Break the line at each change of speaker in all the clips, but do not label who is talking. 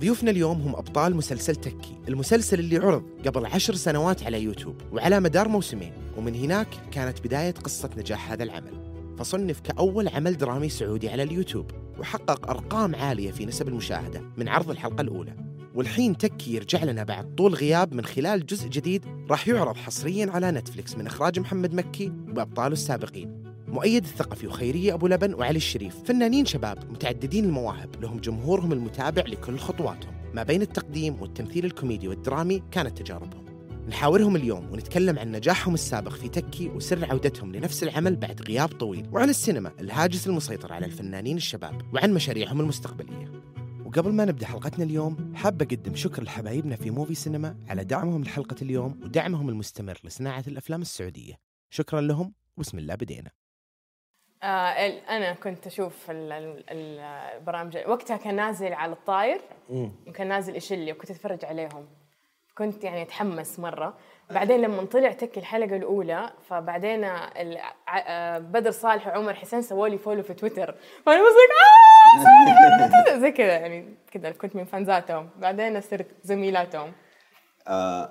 ضيوفنا اليوم هم أبطال مسلسل تكي المسلسل اللي عرض قبل عشر سنوات على يوتيوب وعلى مدار موسمين ومن هناك كانت بداية قصة نجاح هذا العمل. فصنف كأول عمل درامي سعودي على اليوتيوب وحقق أرقام عالية في نسب المشاهدة من عرض الحلقة الأولى. والحين تكي يرجع لنا بعد طول غياب من خلال جزء جديد راح يعرض حصريا على نتفليكس من إخراج محمد مكي وبأبطاله السابقين. مؤيد الثقفي وخيرية أبو لبن وعلي الشريف. فنانين شباب متعددين المواهب لهم جمهورهم المتابع لكل خطواتهم. ما بين التقديم والتمثيل الكوميدي والدرامي كانت تجاربهم. نحاورهم اليوم ونتكلم عن نجاحهم السابق في تكي وسر عودتهم لنفس العمل بعد غياب طويل وعن السينما الهاجس المسيطر على الفنانين الشباب وعن مشاريعهم المستقبلية. وقبل ما نبدأ حلقتنا اليوم حاب أقدم شكر لحبايبنا في موفي سينما على دعمهم لحلقة اليوم ودعمهم المستمر لصناعة الأفلام السعودية. شكرا لهم وبسم الله بدينا.
آه أنا كنت أشوف ال- ال- البرامج. وقتها كان نازل على الطاير وكان نازل إشلي وكنت أتفرج عليهم. كنت يعني أتحمس مرة. بعدين لما طلع تكي الحلقة الأولى فبعدين آه، بدر صالح وعمر حسين سووا لي follow في تويتر. فأنا بس آه تويتر. زي كذا يعني كذا كنت من فانزاتهم. بعدين صرت زميلاتهم.
آه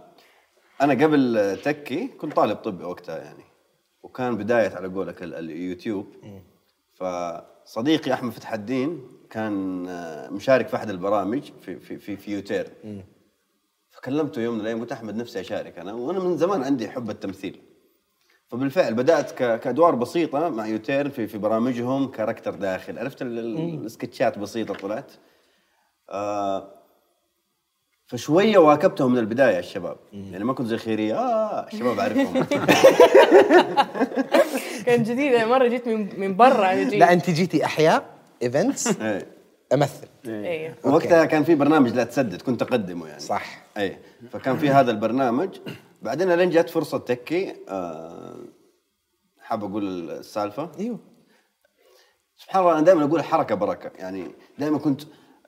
أنا قبل تكي كنت طالب طبي وقتها يعني. وكان بداية على قولك ال- اليوتيوب. فصديقي أحمد فتح الدين كان آه، مشارك في أحد البرامج في في في, في يوتيرن. فكلمته يوم من الأيام قلت أحمد نفسي أشارك أنا وأنا من زمان عندي حب التمثيل. فبالفعل بدأت كأدوار بسيطة مع يوتيرن في في برامجهم character داخل. عرفت ال- السكتشات بسيطة طلعت. آه فشوية واكبتهم من البداية الشباب. يعني ما كنت زي خيرية. آه الشباب أعرفهم.
كان جديد. أنا مرة جيت من من برا جيت.
لا أنت جيتي أحياء events
إيه.
أمثل.
إيه.
وقتها كان في برنامج لا تسدد كنت أقدمه يعني.
صح.
اي فكان في هذا البرنامج. بعدين لين جت فرصة تكي. آه حاب أقول السالفة؟
إيوه.
سبحان الله أنا دائما أقول حركة بركة. يعني دائما كنت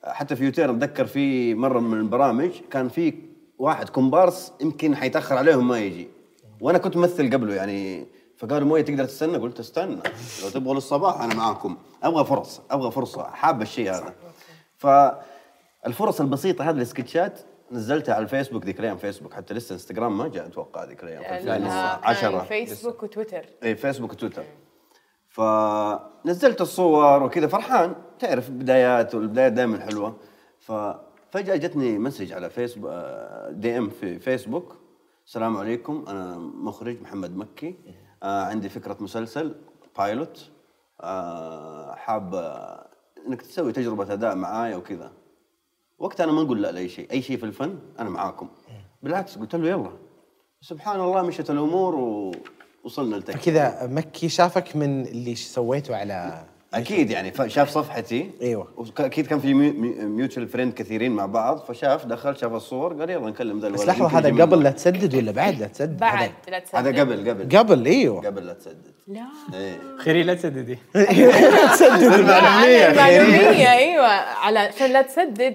حتى في يوتير أتذكر في مرة من البرامج كان في واحد كومبارس يمكن حيتأخر عليهم ما يجي. وأنا كنت ممثل قبله يعني. فقالوا موية تقدر تستنى؟ قلت استنى. لو تبغوا للصباح أنا معاكم. أبغى فرص أبغى فرصة. حاب الشيء هذا. فالفرص البسيطة هذه السكتشات نزلتها على الفيسبوك. ذيك الأيام فيسبوك. حتى لسه إنستغرام ما جاء أتوقع ذيك الأيام. في
لها
2010
كان فيسبوك وتويتر.
اي فيسبوك وتويتر. فنزلت الصور وكذا فرحان. تعرف بدايات والبدايات دائما حلوة. ففجاه جتني message على فيسبوك DM في فيسبوك. السلام عليكم أنا مخرج محمد مكي. آه عندي فكرة مسلسل pilot آه حاب آه، إنك تسوي تجربة أداء معايا وكذا. وقتها أنا ما نقول لا لأي شيء. أي شيء في الفن أنا معاكم. بالعكس قلت له يلا. سبحان الله مشت الأمور ووصلنا لتكي
فكذا مكي شافك من اللي سويته على
أكيد يعني شاف صفحتي.
أيوة.
أكيد كان في mutual friend كثيرين مع بعض فشاف دخل شاف الصور قال يلا نكلم ذا
بس
لحظة
هذا قبل. لا تسدد ولا بعد لا تسدد؟
بعد لا تصدق
هذا قبل قبل.
قبل أيوه.
قبل لا تسدد.
لا.
إيه.
خيري لا تسددي.
تسدد.
المعلومية. المعلومية أيوه. على عشان لا تسدد.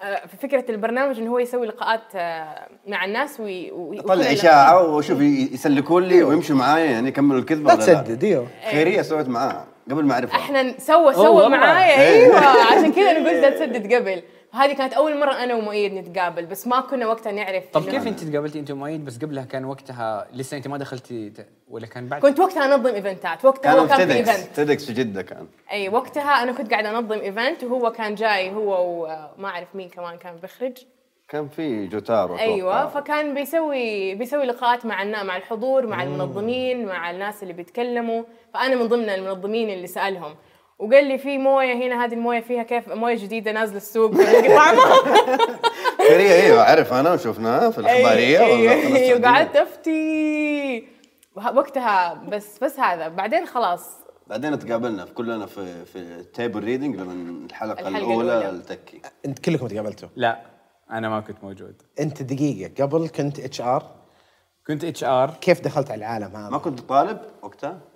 في فكرة البرنامج إنه هو يسوي لقاءات آه، مع الناس وي وي-
طلع
ويخلي
إشاعة وشوف يسلكون لي ويمشوا معايا يعني يكملوا الكذبة
لا تسدد إيوه.
خيرية سويت معاه قبل ما أعرفها.
إحنا سوى سوى. معايا
إيه.
إيوه. عشان كذا أنا قلت لا تسدد قبل. هذه كانت أول مرة أنا ومؤيد نتقابل بس ما كنا وقتها نعرف
طب كيف أنت تقابلتي أنت ومؤيد؟ بس قبلها كان وقتها لسه أنت ما دخلتي ت- ولا كان بعد؟
كنت وقتها أنظم إيفنتات وقتها هو
كان
كان
في
event.
تيدكس في جدة كان.
أي وقتها أنا كنت قاعدة أنظم event وهو كان جاي هو وما أعرف مين كمان كان بيخرج.
كان في يوتيرن أتوقع.
أيوه فكان بيسوي بيسوي لقاءات مع النا مع الحضور مع المنظمين مع الناس اللي بيتكلموا. فأنا من ضمن المنظمين اللي سألهم. وقال لي في موية هنا هذه الموية فيها كيف موية جديدة نازلة السوق. طعمها
أيوه أعرف أنا وشفناها في الإخبارية
أيوه
والله في
أيوه
السعودية.
قعدت أفتي. وقتها بس بس هذا. بعدين خلاص.
بعدين تقابلنا في كلنا في في table reading لما الحلقة,
الحلقة
الأولى
الأولى.
التكي.
أنت كلكم تقابلتوا؟
لا أنا ما كنت موجود.
أنت دقيقة. قبل كنت اتش ار
كنت اتش ار
كيف دخلت على العالم هذا؟
ما كنت طالب وقتها؟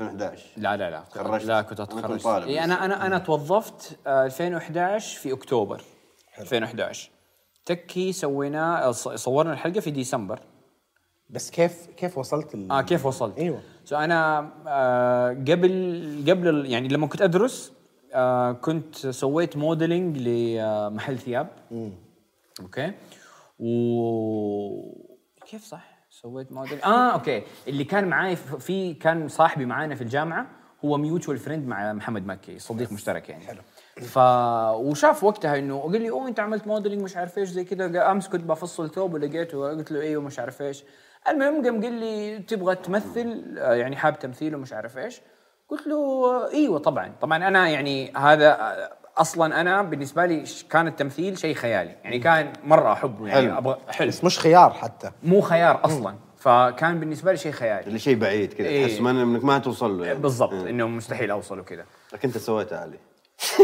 2011
لا لا لا.
تخرجت؟
لا كنت أتخرج.
طالب.
إيه أنا أنا أنا توظفت آه، 2011 في أكتوبر. 2011 تكي سوينا آه، ص- صورنا الحلقة في ديسمبر.
بس كيف كيف وصلت ال...
آه كيف وصلت؟
أيوه.
so أنا آه قبل قبل ال- يعني لما كنت أدرس آه كنت سويت modeling لمحل ثياب. okay. و كيف صح؟ سويت موديل. آه okay. اللي كان معاي في كان صاحبي معانا في الجامعة هو mutual friend مع محمد مكي صديق مشترك يعني. حلو. ف وشاف وقتها إنه قال لي أوه أنت عملت موديلنج مش عارف إيش زي كذا أمس كنت بفصل ثوب ولقيته. قلت له أيوه مش عارف إيش. المهم قام قال لي تبغى تمثل؟ آه، يعني حاب تمثيل ومش عارف إيش. قلت له أيوه طبعا. طبعا أنا يعني هذا آه، أصلا أنا بالنسبة لي كان التمثيل شيء خيالي. يعني كان مرة أحبه يعني
حلو.
أبغى حلو.
بس مش خيار حتى.
مو خيار أصلا. فكان بالنسبة لي شيء خيالي.
اللي شيء بعيد كذا
إيه.
تحس ما إنك ما توصل له. يعني.
بالضبط.
إيه.
إنه مستحيل أوصل وكذا.
لكن أنت سويتها علي.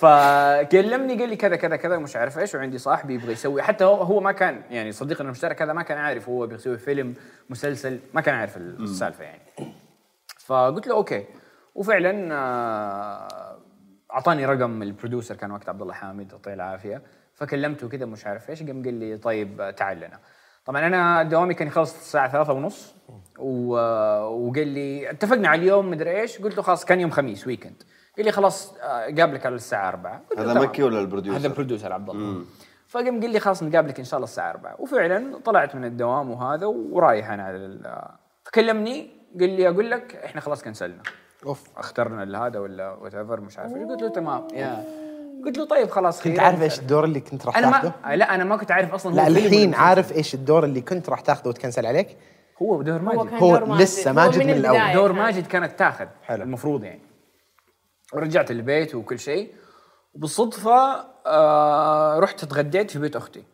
فكلمني قال لي كذا كذا كذا مش عارف إيش وعندي صاحبي يبغى يسوي. حتى هو هو ما كان يعني صديقنا المشترك هذا ما كان عارف هو بيسوي فيلم مسلسل ما كان عارف السالفة يعني. فقلت له okay. وفعلا آه، أعطاني رقم ال producer كان وقت عبد الله حامد يعطيه العافية. فكلمته كذا مش عارف إيش قام قال لي طيب تعال لنا. طبعا أنا دوامي كان يخلص الساعة ثلاثة ونص و... وقال لي اتفقنا على اليوم مدري إيش. قلت له خلاص كان يوم خميس weekend قال لي خلاص آه، قابلك على الساعة 4 قلت له
هذا. مكي ولا ال producer؟
هذا ال producer عبد الله. فقام قال لي خلاص نقابلك إن شاء الله الساعة 4 وفعلا طلعت من الدوام وهذا ورايح أنا على فكلمني قال لي أقول لك إحنا خلاص كنسلنا.
أوف
اخترنا هذا ولا whatever مش عارف. قلت له تمام يا قلت له طيب خلاص
كنت. عارف إيش الدور اللي كنت راح تاخذه؟
ما لا أنا ما كنت عارف أصلا
لا
هو
الحين. عارف إيش الدور اللي كنت راح تاخذه وتكنسل عليك؟
هو دور
هو
ماجد
كان
هو
دور ماجد.
لسه
هو
ماجد من الأول.
البداية
دور. ماجد كانت تاخذ
حلو.
المفروض يعني ورجعت البيت وكل شيء وبالصدفة آه رحت اتغديت في بيت أختي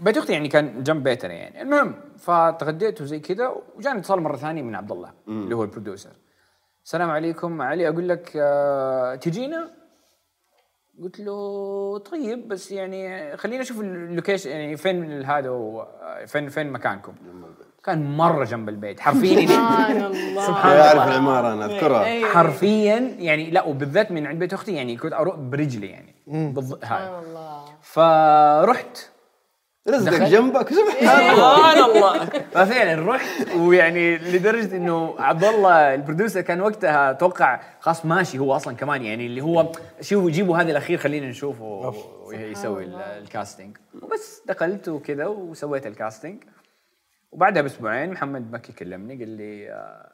بيت أختي يعني كان جنب بيتنا يعني المهم فتغديت وزي كذا وجاني اتصال مرة ثانية من عبد الله اللي هو البروديوسر السلام عليكم. علي أقول لك آه تجينا؟ قلت له طيب بس يعني خلينا نشوف ال location يعني فين هذا فين فين مكانكم؟ كان مرة جنب البيت. حرفيا.
سبحان الله.
سبحان
اعرف العمارة أنا أذكرها.
أيوة.
حرفيا يعني لا وبالذات من عند بيت أختي يعني كنت أروح برجلي يعني.
سبحان الله.
فرحت.
رزقك. جنبك. سبحان الله.
سبحان الله ففعلا رحت ويعني لدرجة إنه عبد الله ال producer كان وقتها أتوقع خلاص ماشي هو أصلا كمان يعني اللي هو شوفوا جيبوا هذا الأخير خلينا نشوفه ويسوي ال- الكاستنج وبس دخلت وكذا وسويت الكاستنج وبعدها بأسبوعين محمد مكي كلمني قال لي آه،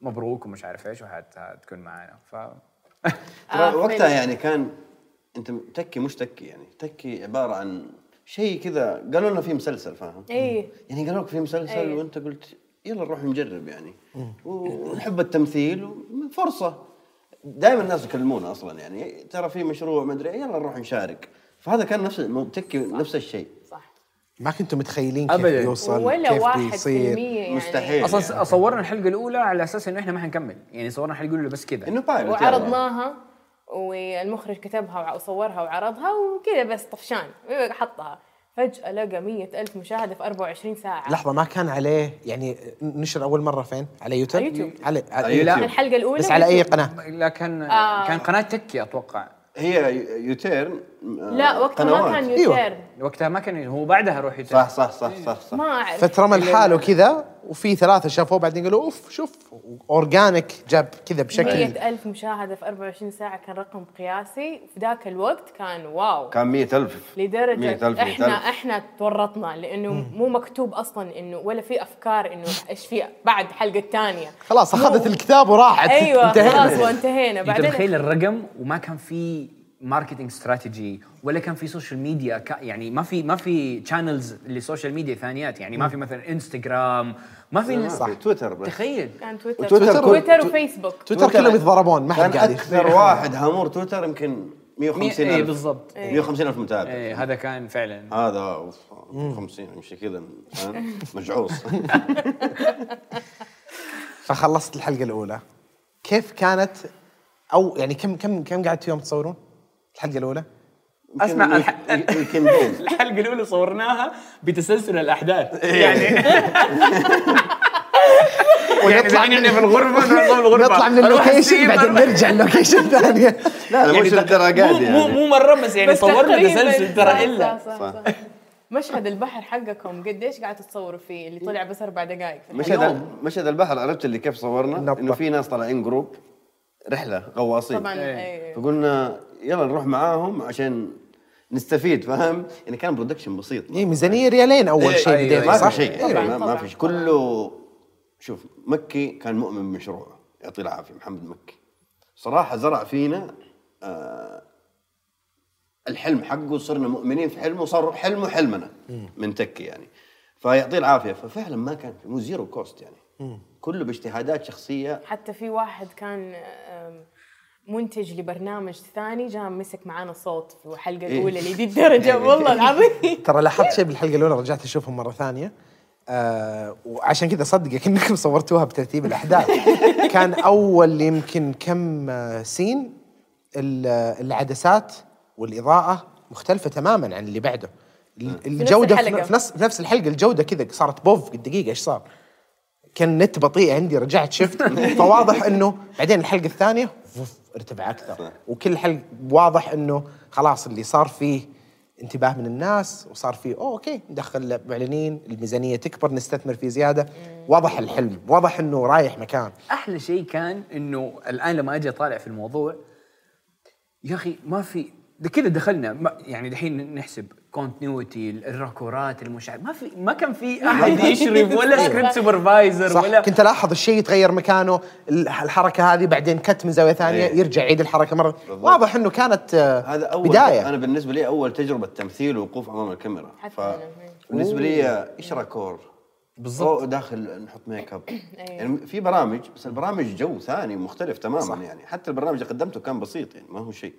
مبروك ومش عارف إيش وحتكون معنا ف
آه،
وقتها. يعني كان أنت تكي مش تكي يعني تكي عبارة عن شيء كذا قالوا لنا في مسلسل فاهم؟
اي
يعني قالوا لك في مسلسل
أي.
وانت قلت يلا نروح نجرب يعني. ونحب التمثيل فرصه دائما الناس يكلمونا أصلا يعني ترى في مشروع ما أدري يلا نروح نشارك. فهذا كان نفس تكي نفس الشيء.
صح.
ما كنتوا متخيلين كيف
أبداً.
بيوصل
ولا
كيف
واحد
بيصير؟
يعني.
مستحيل.
أصلا
يعني.
صورنا الحلقة الأولى على أساس إنه إحنا ما حنكمل. يعني صورنا الحلقة الأولى بس كذا.
إنه بايلوت
وعرضناها. والمخرج كتبها وصورها وعرضها وكذا بس طفشان حطها فجأة لقى مية ألف مشاهدة في 24 ساعة
لحظة ما كان عليه يعني نشر أول مرة فين؟ على يوتيوب؟
على يوتيوب.
على, على
يوتيوب.
الحلقة الأولى
بس على أي قناة؟
لكن
آه.
كان قناة تكي أتوقع
هي يوتيرن
لا وقتها ما. كان
أيوة.
يوتيرن.
وقتها ما كان هو بعدها روح يتابع
صح صح صح صح صح.
ما أعرف.
فترمى لحاله كذا وفي ثلاثة شافوه بعدين قالوا أوف شوف organic جاب كذا بشكل.
مية ألف مشاهدة في 24 ساعة كان رقم قياسي. في ذاك الوقت كان wow.
كان مئة ألف.
لدرجة
100,000
إحنا
100,000.
إحنا تورطنا لأنه مو مكتوب أصلا إنه ولا في أفكار إنه إيش في بعد الحلقة الثانية
خلاص أخذت الكتاب وراحت.
أيوه
انتهينا.
خلاص وانتهينا.
أنت
بعدين
متخيل الرقم وما كان في marketing strategy ولا كان في social media يعني ما في ما في channels لل social media ثانيات. يعني ما في مثلا انستغرام ما في
صح. تويتر بس.
تخيل.
كان تويتر تويتر,
كل-
وفيسبوك
تويتر كلهم يتضربون ما حد قاعد
أكثر واحد هامور تويتر يمكن 150
اي
ألف.
بالضبط.
150 ألف متابع.
إيه هذا كان فعلا.
هذا أوف، 50 يمشي كذا؟ مجعوص.
فخلصت الحلقة الأولى. كيف كانت أو يعني كم كم كم قعدتوا يوم تصورون؟
الحلقة
الأولى؟ أسمع
الحلقة الأولى صورناها بتسلسل الأحداث يعني يعني
ونطلع
الحين إحنا في الغرفة نطلع من الغرفة
نطلع من ال
location
بعدين نرجع ال location ثانية
لا لا مش
تق-
للدرجات
مو- مو
يعني
مو مرة بس يعني صورنا. تسلسل ترى إلا
صح, صح,
صح.
صح. مشهد البحر حقكم قديش قاعد تصوروا فيه اللي طلع بس أربع دقائق في
مشهد. مشهد البحر عرفت اللي كيف صورنا. إنه في ناس طالعين group رحلة غواصين
طبعا
إيه.
إيه.
فقلنا يلا نروح معاهم عشان نستفيد فاهم؟ يعني كان production بسيط.
اي ميزانية ريالين أول شيء
أيوة،
بديت
ما. في
صح؟
شيء
إيه.
ما, في شيء. كله شوف مكي كان مؤمن بمشروعه يعطيه العافية محمد مكي. صراحة زرع فينا آه الحلم حقه صرنا مؤمنين في حلمه صار حلمه حلمنا من تكي يعني. فيعطيه العافية. ففعلا ما كان في مو zero cost يعني. كله باجتهادات شخصية.
حتى في واحد كان منتج لبرنامج ثاني جاء مسك معانا صوت في الحلقة
إيه.
الأولى لدي الدرجة والله العظيم
ترى لاحظت شيء بالحلقة الأولى رجعت أشوفهم مرة ثانية آه وعشان كذا صدقك إنكم صورتوها بترتيب الأحداث كان أول يمكن كم سين ال- العدسات والإضاءة مختلفة تماما عن اللي بعده ال- الجودة في,
الحلقة.
في نفس في نفس الحلقة الجودة كذا صارت بوف دقيقة إيش صار؟ كان النت بطيء عندي رجعت شفت فواضح إنه بعدين الحلقة الثانية ارتفع أكثر. وكل حلقه واضح إنه خلاص اللي صار فيه انتباه من الناس وصار فيه أوه okay ندخل معلنين الميزانية تكبر نستثمر فيه زيادة. واضح الحلم واضح إنه رايح مكان.
أحلى شيء كان إنه الآن لما أجي أطالع في الموضوع يا أخي ما في ده كذا دخلنا يعني دحين نحسب continuity الراكورات المشاهد ما في ما كان في أحد يشرف ولا script supervisor
صح
ولا
كنت الاحظ الشيء يتغير مكانه ال- الحركة هذه بعدين cut من زاوية ثانية
إيه.
يرجع يعيد الحركة
مرة.
واضح إنه كانت آه،
هذا اول
بداية
أنا بالنسبة لي أول تجربة تمثيل ووقوف أمام الكاميرا. بالنسبة لي إيش raccord
بالضبط.
داخل نحط ميك اب يعني في برامج بس البرامج جو ثاني مختلف تماما
صح.
صح. يعني حتى البرنامج اللي قدمته كان بسيط يعني ما هو شيء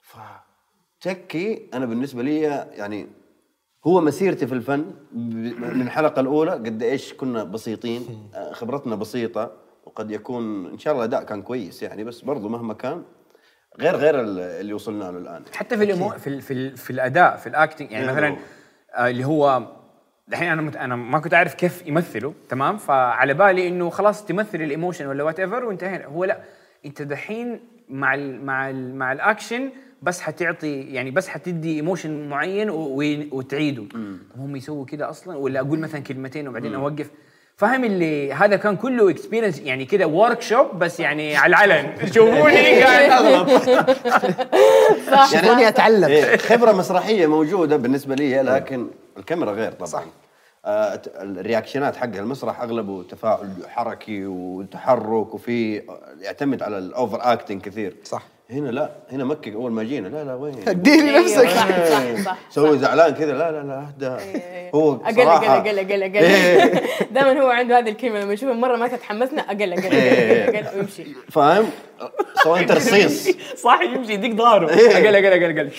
ف تكي أنا بالنسبة لي يعني هو مسيرتي في الفن من الحلقة الأولى قد إيش كنا بسيطين خبرتنا بسيطة وقد يكون إن شاء الله الاداء كان كويس يعني بس برضو مهما كان غير غير ال- اللي وصلنا له الآن.
حتى في ال emo... في ال... في, ال... في الأداء في ال acting يعني
إيه
مثلا. آه اللي هو دحين أنا مت... أنا ما كنت عارف كيف يمثلوا تمام؟ فعلى بالي إنه خلاص تمثل ال emotion ولا whatever وانتهينا. هو لا أنت دحين مع ال... مع ال... مع الاكشن بس حتعطي يعني بس حتدي emotion معين. وتعيده. طب هم يسووا كده أصلا؟ ولا أقول مثلا كلمتين وبعدين أوقف؟ فاهم اللي هذا كان كله experience يعني كده workshop بس يعني على العلن. شوفوني قاعد أغلط.
شوفوني أتعلم.
إيه. خبرة مسرحية موجودة بالنسبة لي لكن الكاميرا غير طبعا.
صح.
آه الرياكشنات حق المسرح أغلبه تفاعل حركي وتحرك وفي يعتمد على ال over acting كثير.
صح.
هنا لا هنا مكي أول ما جينا. لا لا وين؟
اديني
أيوة،
نفسك
صح صح صح
سوي زعلان كذا. لا لا لا اهدى هو أقل
أقل أقل أقل أقل. دائما هو عنده هذه الكلمة لما يشوف مرة ما تتحمسنا أقل أقل أقل أقل ويمشي
فاهم؟ سوى انت رصيص.
صح يمشي يديك ظهره أقل أقل أقل أقل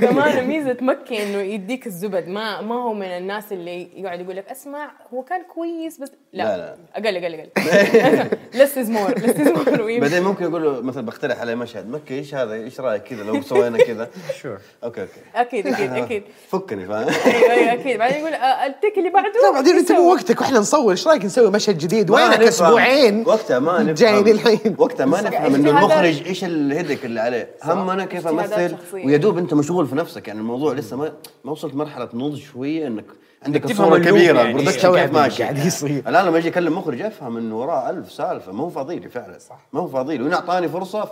كمان ميزة مكي إنه يديك الزبد. ما ما هو من الناس اللي يقعد يقول لك أسمع هو كان كويس بس لا.
لا،.
أقل أقل أقل. less is more less is more ويمشي.
بعدين ممكن يقول له مثلا بقترح عليه مشهد. مكي إيش هذا؟ إيش رأيك كذا؟ لو سوينا كذا.
sure
okay okay.
أكيد أكيد أكيد.
فكني فاهم؟
أيوه أيوه أكيد. بعدين يقول آه، ال take اللي بعده
لا بعدين انت مو. وقتك وإحنا نصور. إيش رأيك نسوي مشهد جديد؟ وينك. أسبوعين؟
وقتها ما نفهم.
جايين الحين
وقتها ما نفهم
إنه.
المخرج إيش ال headache اللي عليه هم أنا كيف
أمثل.
ويا دوب أنت مشغول في نفسك يعني الموضوع لسه ما ما وصلت مرحلة نضج شوية إنك عندك
تفهم
كبيرة
يعني.
ال
production
كيف ماشي.
قاعد يصير.
الان لما أجي اكلم مخرج افهم انه وراه ألف سالفة. ما هو فاضي لي فعلا. صح. ما هو فاضي لي وإن أعطاني فرصة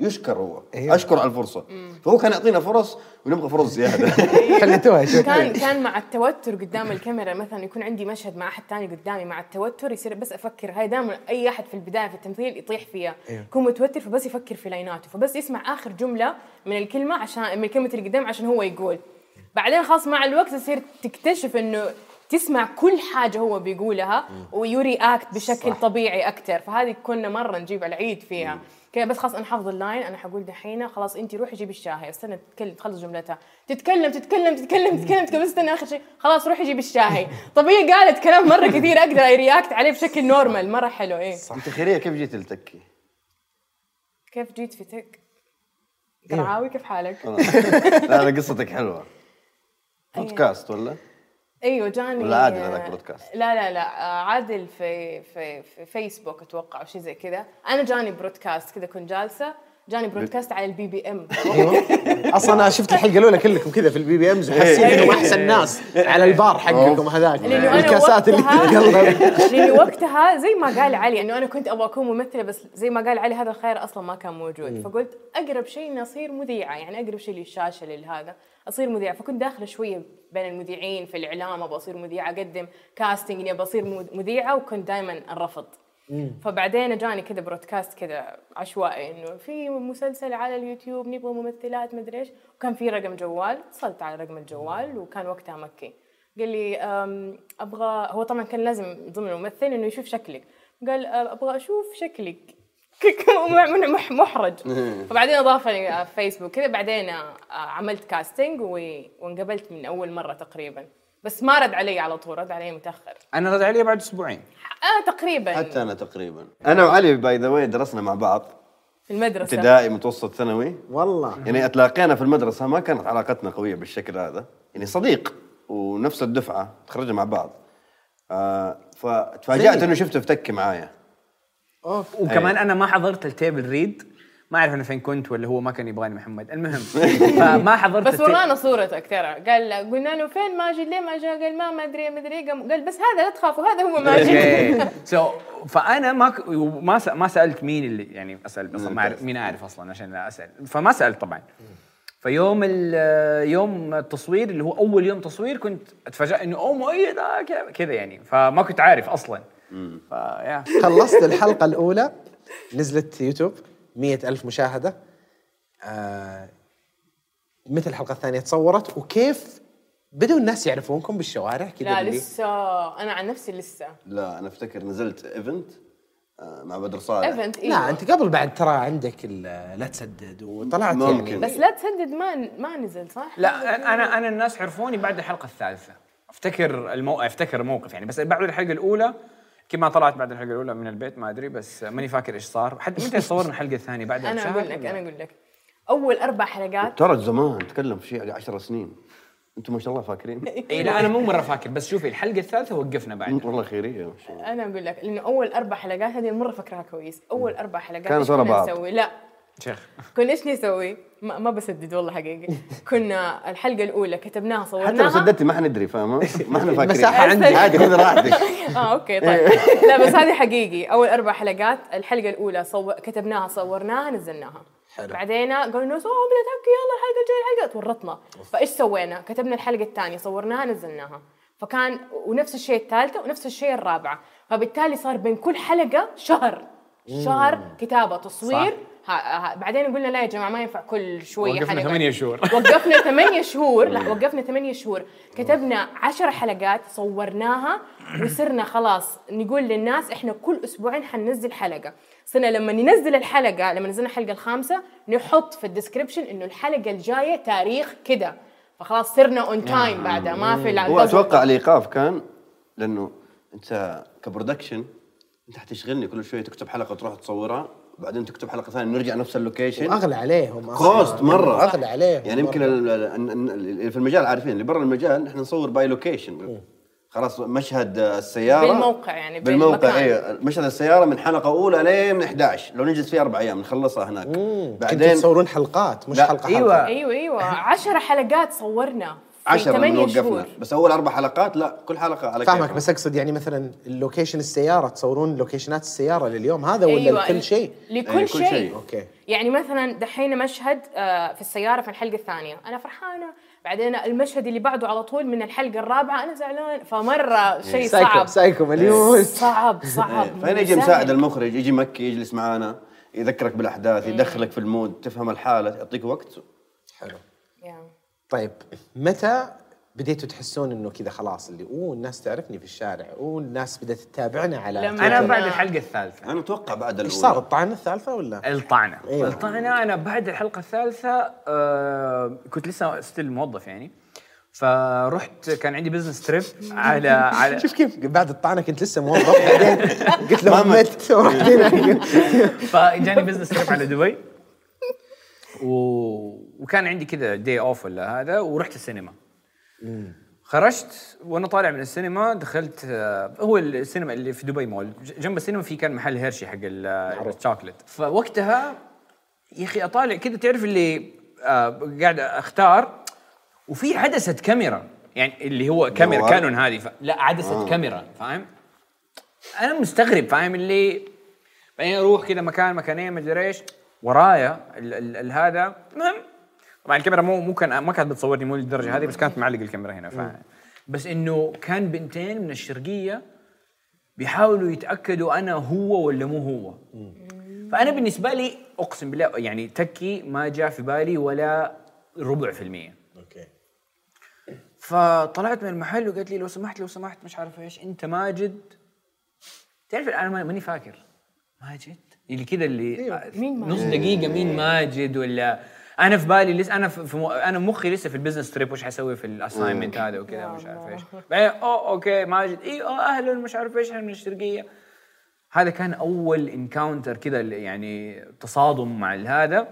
فيشكر هو.
أيوه.
أشكر على الفرصة. فهو كان يعطينا فرص ونبغى فرص زيادة.
خليتوها شوي
كان كان مع التوتر قدام الكاميرا. مثلا يكون عندي مشهد مع أحد ثاني قدامي مع التوتر يصير بس أفكر. هاي دائما أي أحد في البداية في التمثيل يطيح فيها.
أيوه.
يكون متوتر فبس يفكر في لايناته فبس يسمع آخر جملة من الكلمة عشان من الكلمة اللي قدام عشان هو يقول. بعدين خلاص مع الوقت تصير تكتشف إنه تسمع كل حاجة هو بيقولها ويوري اكت بشكل
صح.
طبيعي أكثر فهذه كنا مرة نجيب العيد فيها. كذا بس خلاص أنا حافظ ال line أنا حقول دحين خلاص انت روحي جيبي الشاهي. استنى تتكلم تخلص جملتها. تتكلم تتكلم تتكلم تتكلم تتكلم. استنى آخر شيء. خلاص روحي جيبي الشاهي. طب هي قالت كلام مرة كثير أقدر react عليه بشكل normal مرة حلو إيه.
أنت خيرية كيف جيت التكي؟
كيف جيت في تك؟ قرعاوي كيف حالك؟
لا لا قصتك حلوة. broadcast ولا؟
أيوه جاني
ولا عادل هذاك broadcast؟
لا لا لا عادل في في, في فيسبوك أتوقع أو شيء زي كذا. أنا جاني broadcast كذا كنت جالسة جاني broadcast على ال BBM
أيوه. أصلا أنا شفت الحلقة الاولى كلكم كذا في ال BBMs وحاسين انهم أحسن ناس على البار حقكم هذاك. الكاسات اللي
وقتها
تتقلب
لأنه وقتها زي ما قال علي إنه أنا كنت أبغى أكون ممثلة بس زي ما قال علي هذا الخير أصلا ما كان موجود. فقلت أقرب شيء اني اصير مذيعة يعني أقرب شيء للشاشة لهذا أصير مذيعه فكنت داخلة شوية بين المذيعين في الإعلام أبغى أصير مذيعة أقدم casting إني أبغى أصير مذيعة وكنت دائما أنرفض. فبعدين جاني كذا برودكاست كذا عشوائي إنه في مسلسل على اليوتيوب نبغى ممثلات مدري إيش. وكان في رقم جوال اتصلت على رقم الجوال وكان وقتها مكي. قال لي أبغى هو طبعا كان لازم ضمن الممثل إنه يشوف شكلك. قال أبغى أشوف شكلك. محرج. فبعدين أضافني على فيسبوك كذا. بعدين آه، عملت كاستنج وانقبلت من أول مرة تقريبا. بس ما رد علي على طول رد علي متأخر.
أنا رد علي بعد أسبوعين.
أنا تقريبا.
حتى أنا تقريبا. أنا وعلي by the way درسنا مع بعض.
في المدرسة.
ابتدائي متوسط ثانوي.
والله.
يعني اتلاقينا في المدرسة ما كانت علاقتنا قوية بالشكل هذا. يعني صديق ونفس الدفعة تخرجنا مع بعض. آه
فتفاجأت
إنه شفته في تكي معايا.
وكمان أنا ما حضرت ال table read. ما أعرف أنا فين كنت ولا هو ما كان يبغاني محمد. المهم فما حضرت
بس ورانا صورتك ترى. قال قلنا له فين ماجد؟ ليه ما جاء؟ قال ما ما أدري ما أدري. قال بس هذا لا تخافوا هذا هو ماجد.
سو فأنا ما ك... ما س... ما سألت مين اللي يعني أسأل أصلا ما اعرف مين أعرف أصلا عشان لا أسأل. فما سألت طبعا. فيوم ال- يوم التصوير اللي هو أول يوم تصوير كنت اتفاجئ إنه أوه مؤيد كذا- كذا يعني. فما كنت عارف أصلا. فيا
خلصت الحلقة الأولى نزلت يوتيوب مية ألف مشاهدة. آه متى الحلقة الثانية تصورت؟ وكيف بدوا الناس يعرفونكم بالشوارع كذا
لا
بالليل؟
لسه. أنا عن نفسي لسه.
لا أنا أفتكر نزلت event آه مع بدر صالح.
event
لا أنت قبل بعد ترى عندك لا تسدد وطلعت
ممكن.
يعني
بس لا تسدد ما ما نزل صح؟
لا أنا أنا الناس عرفوني بعد الحلقة الثالثة. أفتكر المو... أفتكر الموقف يعني. بس بعد الحلقة الأولى كيف ما طلعت بعد الحلقة الأولى من البيت ما أدري بس ماني فاكر إيش صار. حتى متى صورنا الحلقة الثانية بعد أنا
أقول لك؟ أنا أقول لك. أول أربع حلقات
ترى زمان تكلم في شيء 10 سنين. أنتم ما شاء الله فاكرين.
إي لا أنا مو مرة فاكر بس شوفي الحلقة الثالثة وقفنا بعد.
انت والله خيرية ما شاء الله.
أنا أقول لك لأنه أول أربع حلقات هذه مرة فاكراها كويس. أول أربع حلقات
ورا
كنا
بعض.
نسوي؟ لا.
شيخ.
كنا إيش نسوي؟ ما, ما بسدد والله حقيقي. كنا الحلقة الأولى كتبناها
حتى لو
صورناها
سددتي ما حندري فاهمة؟ ما إحنا فاكرين.
مساحة
عندي.
عادي خذ راحتك.
آه أوكي طيب. لا بس هذه حقيقي. أول أربع حلقات الحلقة الأولى صو... كتبناها صورناها نزلناها.
حلو.
بعدين قالوا الناس أوه بدأت تحكي يلا الحلقة الجاية الحلقة تورطنا. فإيش سوينا؟ كتبنا الحلقة الثانية صورناها نزلناها. فكان ونفس الشيء الثالثة ونفس الشيء الرابعة. فبالتالي صار بين كل حلقة شهر. شهر كتابة تصوير ها ها بعدين قلنا لا يا جماعة ما ينفع كل شوية
وقفنا
حلقة.
ثمانية شهور.
وقفنا ثمانية شهور لا وقفنا ثمانية شهور. كتبنا عشر حلقات صورناها وصرنا خلاص نقول للناس إحنا كل أسبوعين حننزل حلقة. صرنا لما ننزل الحلقة لما نزلنا الحلقة الخامسة نحط في ال description إنه الحلقة الجاية تاريخ كده. فخلاص صرنا on time بعدها ما في
هو أتوقع الإيقاف كان لأنه أنت ك production أنت حتشغلني كل شوية تكتب حلقة وتروح تصورها. بعدين تكتب حلقة ثانية نرجع نفس ال
location. وأغلى عليهم.
cost مرة.
أغلى عليهم
يعني يمكن اللي في المجال عارفين اللي برا المجال نحن نصور by location خلاص مشهد السيارة.
بالموقع يعني،
بالموقع. أيوه مشهد السيارة من حلقة أولى لين من 11 لو نجلس فيها أربع أيام نخلصها هناك.
كنتوا
بعدين
تصورون حلقات مش
لا،
حلقة
أيوة.
حلقة.
أيوه أيوه. عشر حلقات صورنا.
10
ثمانية
من وقفنا
شهور.
بس أول أربع حلقات لا كل حلقة على
فاهمك
كيفها.
بس أقصد يعني مثلا ال location السيارة تصورون location ات السيارة لليوم هذا ولا
أيوة،
لكل شيء؟
لكل
أيوة، كل
شيء.
شيء.
okay.
يعني مثلا دحين مشهد آه، في السيارة في الحلقة الثانية. أنا فرحانة. بعدين المشهد اللي بعده على طول من الحلقة الرابعة أنا زعلان. فمرة شيء
سايكو
صعب.
سايكو مليون.
صعب صعب.
إيه، فهنا
مو
يجي. مساعد المخرج يجي مكي يجلس معانا يذكرك بالأحداث يدخلك في ال mood تفهم الحالة يعطيك وقت.
حلو. طيب متى بديتوا تحسون إنه كذا خلاص اللي أوه الناس تعرفني في الشارع أوه الناس بدأت تتابعنا على
لما-
أنا.
بعد الحلقة الثالثة.
أنا أتوقع بعد
إيش
الاولى
صار الطعنة الثالثة ولا؟
الطعنة.
أيوة.
الطعنة أنا بعد الحلقة الثالثة آه كنت لسه still موظف يعني. فرحت كان عندي business trip على على
شوف كيف بعد الطعنة كنت لسه موظف بعدين قلت له مت. ورحت
فجاني business trip على دبي. و... وكان عندي كذا day off ولا هذا ورحت السينما. خرجت وأنا طالع من السينما دخلت آه، هو السينما اللي في دبي مول. جنب السينما في كان محل هيرشي حق ال- الشوكليت. فوقتها يا أخي أطالع كذا تعرف اللي آه قاعد أختار؟ وفي عدسة كاميرا. يعني اللي هو كاميرا؟ كانون هذه ف... لا عدسة آه. كاميرا فاهم؟ أنا مستغرب فاهم اللي؟ بعدين أروح كذا مكان مكانين مدري إيش. ورايا ال ال ال هذا المهم طبعا الكاميرا مو مو كان ما كانت بتصورني مو للدرجة هذه بس كانت معلق الكاميرا هنا فاهم بس إنه كان بنتين من الشرقية بيحاولوا يتأكدوا أنا هو ولا مو هو. فأنا بالنسبة لي أقسم بالله يعني تكي ما جاء في بالي ولا ربع في المية.
أوكي.
فطلعت من المحل وقالت لي لو سمحت لو سمحت مش عارف إيش أنت ماجد. تعرف أنا ما- ماني فاكر. ماجد؟ اللي كذا اللي
مين ماجد؟
نص دقيقة مين ماجد ولا؟ أنا في بالي لسه أنا في في مو أنا مخي لسه في ال business trip وش حسوي في ال assignment هذا وكذا مش عارف إيش. بعدين أوه okay ماجد إي آه أهلا مش عارف إيش إحنا من الشرقية. هذا كان أول encounter كذا يعني تصادم مع هذا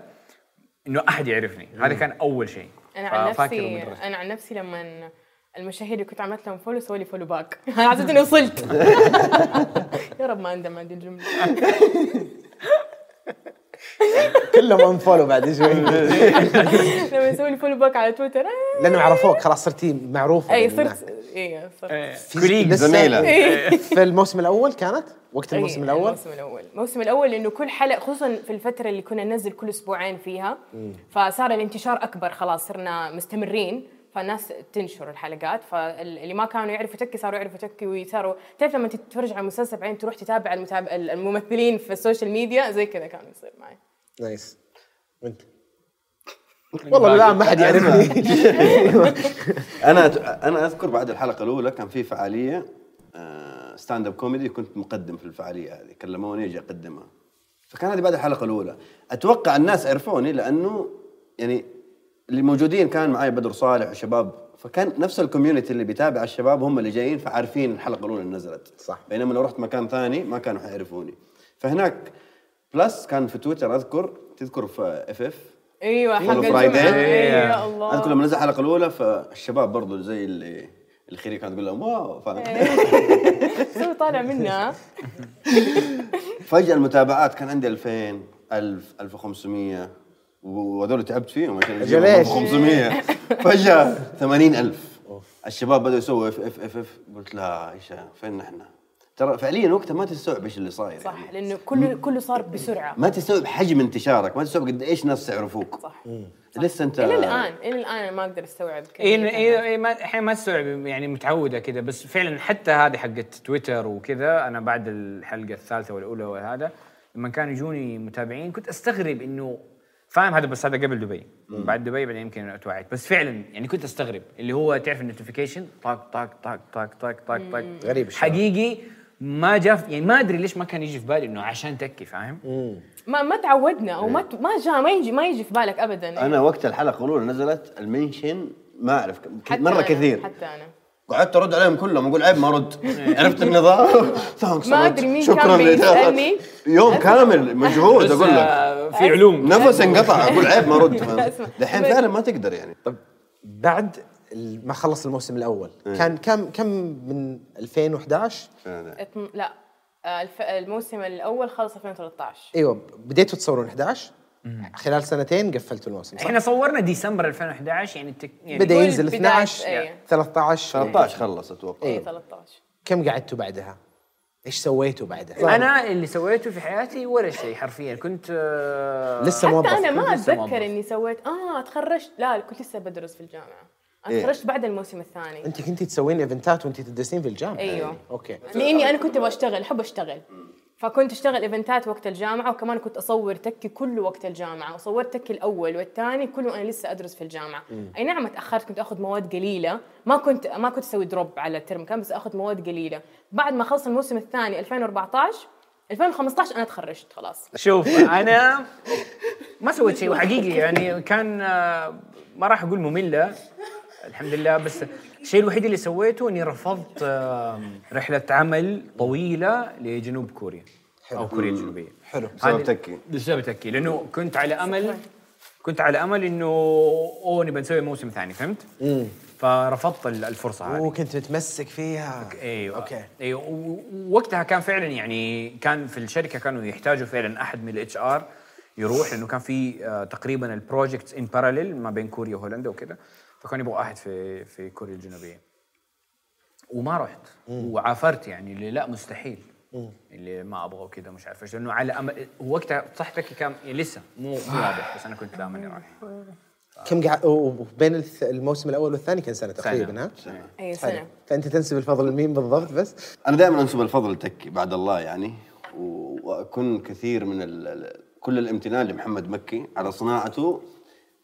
إنه أحد يعرفني. هذا كان أول شيء.
أنا عن نفسي. أنا عن نفسي لما المشاهير اللي كنت عملت لهم follow سووا لي follow back حسيت إني وصلت. يا رب ما اندم هذه الجمله
كلهم unfollow بعد شوي.
لما يسووا لي follow back على تويتر آه،
لأنهم عرفوك خلاص صرتي معروفه
اي. صرت اي صرت.
في-
college
لسه
زميلة.
في الموسم الأول كانت؟ وقت الموسم
إيه،
الأول؟
الموسم الأول. الموسم الأول لأنه كل حلقة خصوصا في الفترة اللي كنا ننزل كل أسبوعين فيها فصار الانتشار أكبر خلاص صرنا مستمرين فالناس تنشر الحلقات فاللي ما كانوا يعرفوا تكي صاروا يعرفوا تكي وصاروا تعرف لما تتفرج على مسلسل بعدين تروح تتابع المتابع الممثلين في ال social media؟ زي كذا كان يصير معي.
nice. وانت؟ والله الان ما حد يعرفني.
أنا أنا أذكر بعد الحلقة الأولى كان في فعالية stand up comedy كنت مقدم في الفعالية هذه كلموني أجي أقدمها. فكان هذه بعد الحلقة الأولى. أتوقع الناس عرفوني لأنه يعني اللي موجودين كان معي بدر صالح وشباب فكان نفس ال community اللي بيتابع الشباب هم اللي جايين فعارفين الحلقة الأولى اللي نزلت.
صح.
بينما لو رحت مكان ثاني ما كانوا حيعرفوني. فهناك plus كان في تويتر أذكر تذكر في FF
أيوه حق الجمعة.
Friday.
أيوة، يا الله.
أذكر لما نزل الحلقة الأولى فالشباب برضو زي اللي الخيري كانت تقول لهم wow فاهم
سوي طالع منها
فجأة المتابعات كان عندي 2000 1000 1500 وهذول تعبت فيهم عشان
ليش؟
1500 فجأة 80000 الشباب بدأوا يسووا FF FF قلت لا إيش فين نحن؟ ترى فعليا وقتها ما تستوعب إيش اللي صاير
صح
يعني.
لأنه كله كله صار بسرعة.
ما تستوعب حجم انتشارك ما تستوعب قد إيش ناس يعرفوك
صح.
لسه أنت
إلى الآن إلى الآن أنا ما أقدر
أستوعب
كمية
اي اي ما الحين ما تستوعب يعني متعودة كذا بس فعلا حتى هذه حقت تويتر وكذا أنا بعد الحلقة الثالثة والأولى وهذا لما كانوا يجوني متابعين كنت أستغرب إنه فاهم هذا بس هذا قبل دبي. بعد دبي بعدين يمكن اتوعيت بس فعلا يعني كنت أستغرب اللي هو تعرف ال notification طاق طاق طاق طاق طاق طاق طاق.
غريب.
حقيقي ما جاء يعني ما أدري ليش ما كان يجي في بالي إنه عشان تكي فاهم؟
ما ما تعودنا أو ما ما جاء ما يجي ما يجي في بالك ابدا.
أنا وقت الحلقة الأولى نزلت المنشن ما
أعرف
مرة
أنا-
كثير.
حتى أنا.
قعدت أرد عليهم كلهم أقول عيب ما أرد. عرفت النظام؟ Thanks
ما. أدري مين
شكراً
كان.
يوم كامل مجهود أقول لك.
في علوم.
نفس انقطع أقول عيب ما
أرد.
دحين فعلا ما تقدر يعني.
طب بعد ما خلص الموسم الأول. كان كم كم من 2011
اتم- لا. آه، الف- الموسم الأول خلص 2013
أيوه بديتوا تصورون 11 خلال سنتين قفلتوا الموسم صح؟
إحنا صورنا ديسمبر 2011 يعني, التك... يعني
بدأ
ينزل
بداية-
12
أيوة.
13
13 خلص أتوقع.
اي 13
كم قعدتوا بعدها؟ إيش سويتوا بعدها؟
أنا اللي سويته في حياتي ولا شيء حرفيا. كنت آه،
لسه موظف
حتى أنا ما. أتذكر إني سويت آه تخرجت. لا كنت لسه بدرس في الجامعة. أنا
إيه.
تخرجت بعد الموسم الثاني.
أنت كنتي تسوين event ات وانت تدرسين في الجامعة.
أيوه.
okay.
لاني أنا كنت أبغى أشتغل أحب أشتغل. فكنت أشتغل event ات وقت الجامعة وكمان كنت أصور تكي كله وقت الجامعة. وصورت تكي الأول والثاني كله أنا لسه أدرس في الجامعة. أي نعم تاخرت كنت آخذ مواد قليلة. ما كنت ما كنت أسوي drop على الترم كان بس آخذ مواد قليلة. بعد ما خلص الموسم الثاني 2014 2015 أنا تخرجت خلاص.
شوف أنا ما سويت شيء وحقيقي يعني كان آه، ما راح أقول مملة. الحمد لله بس الشيء الوحيد اللي سويته إني رفضت رحلة عمل طويلة لجنوب كوريا أو كوريا الجنوبية.
حلو.
بسبب تكي.
بسبب تكي لأنه كنت على أمل كنت على أمل إنه اوه نبي نسوي موسم ثاني فهمت؟ فرفضت ال- الفرصة هذه.
وكنت متمسك فيها. أيوه.
أوكي. أيوه ووقتها كان فعلا يعني كان في الشركة كانوا يحتاجوا فعلا أحد من ال HR يروح لأنه كان في آه، تقريبا ال projects in parallel ما بين كوريا وهولندا وكذا فكان يبغى واحد في في كوريا الجنوبية. وما رحت. وعافرت يعني. اللي لا مستحيل. اللي ما أبغى وكذا مش عارف إيش. لأنه على أمل وقتها صح تكي كان يعني لسه مو مو واضح. بس أنا كنت لا ماني رايح.
كم قاعد وبين الموسم الأول والثاني كان سنة تقريبا ها؟
اي
حلو.
سنة.
فأنت تنسب الفضل لمين بالضبط بس؟
أنا دائما أنسب الفضل لتكي بعد الله يعني. وأكون كثير من ال- كل الامتنان لمحمد مكي على صناعته.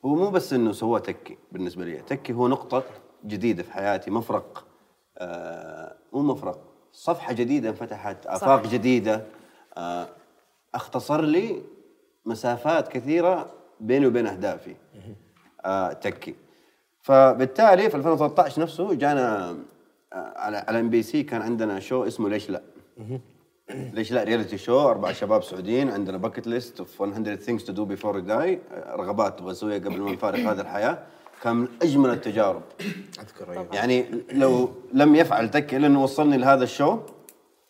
هو مو بس إنه سواه تكي بالنسبة لي. تكي هو نقطة جديدة في حياتي مفرق آه مو مفرق صفحة جديدة انفتحت آفاق جديدة. آه اختصر لي مسافات كثيرة بيني وبين أهدافي. آه تكي. فبالتالي في 2013 نفسه جانا آه، على على MBC كان عندنا شو اسمه ليش لا. ليش لا reality show أربع شباب سعوديين عندنا bucket list of 100 things to do before we die. آه، رغبات تبغى تسويها قبل ما نفارق هذه الحياة. كان من أجمل التجارب.
أذكر أيوة.
يعني لو لم يفعل تكي إلا أنه وصلني لهذا ال show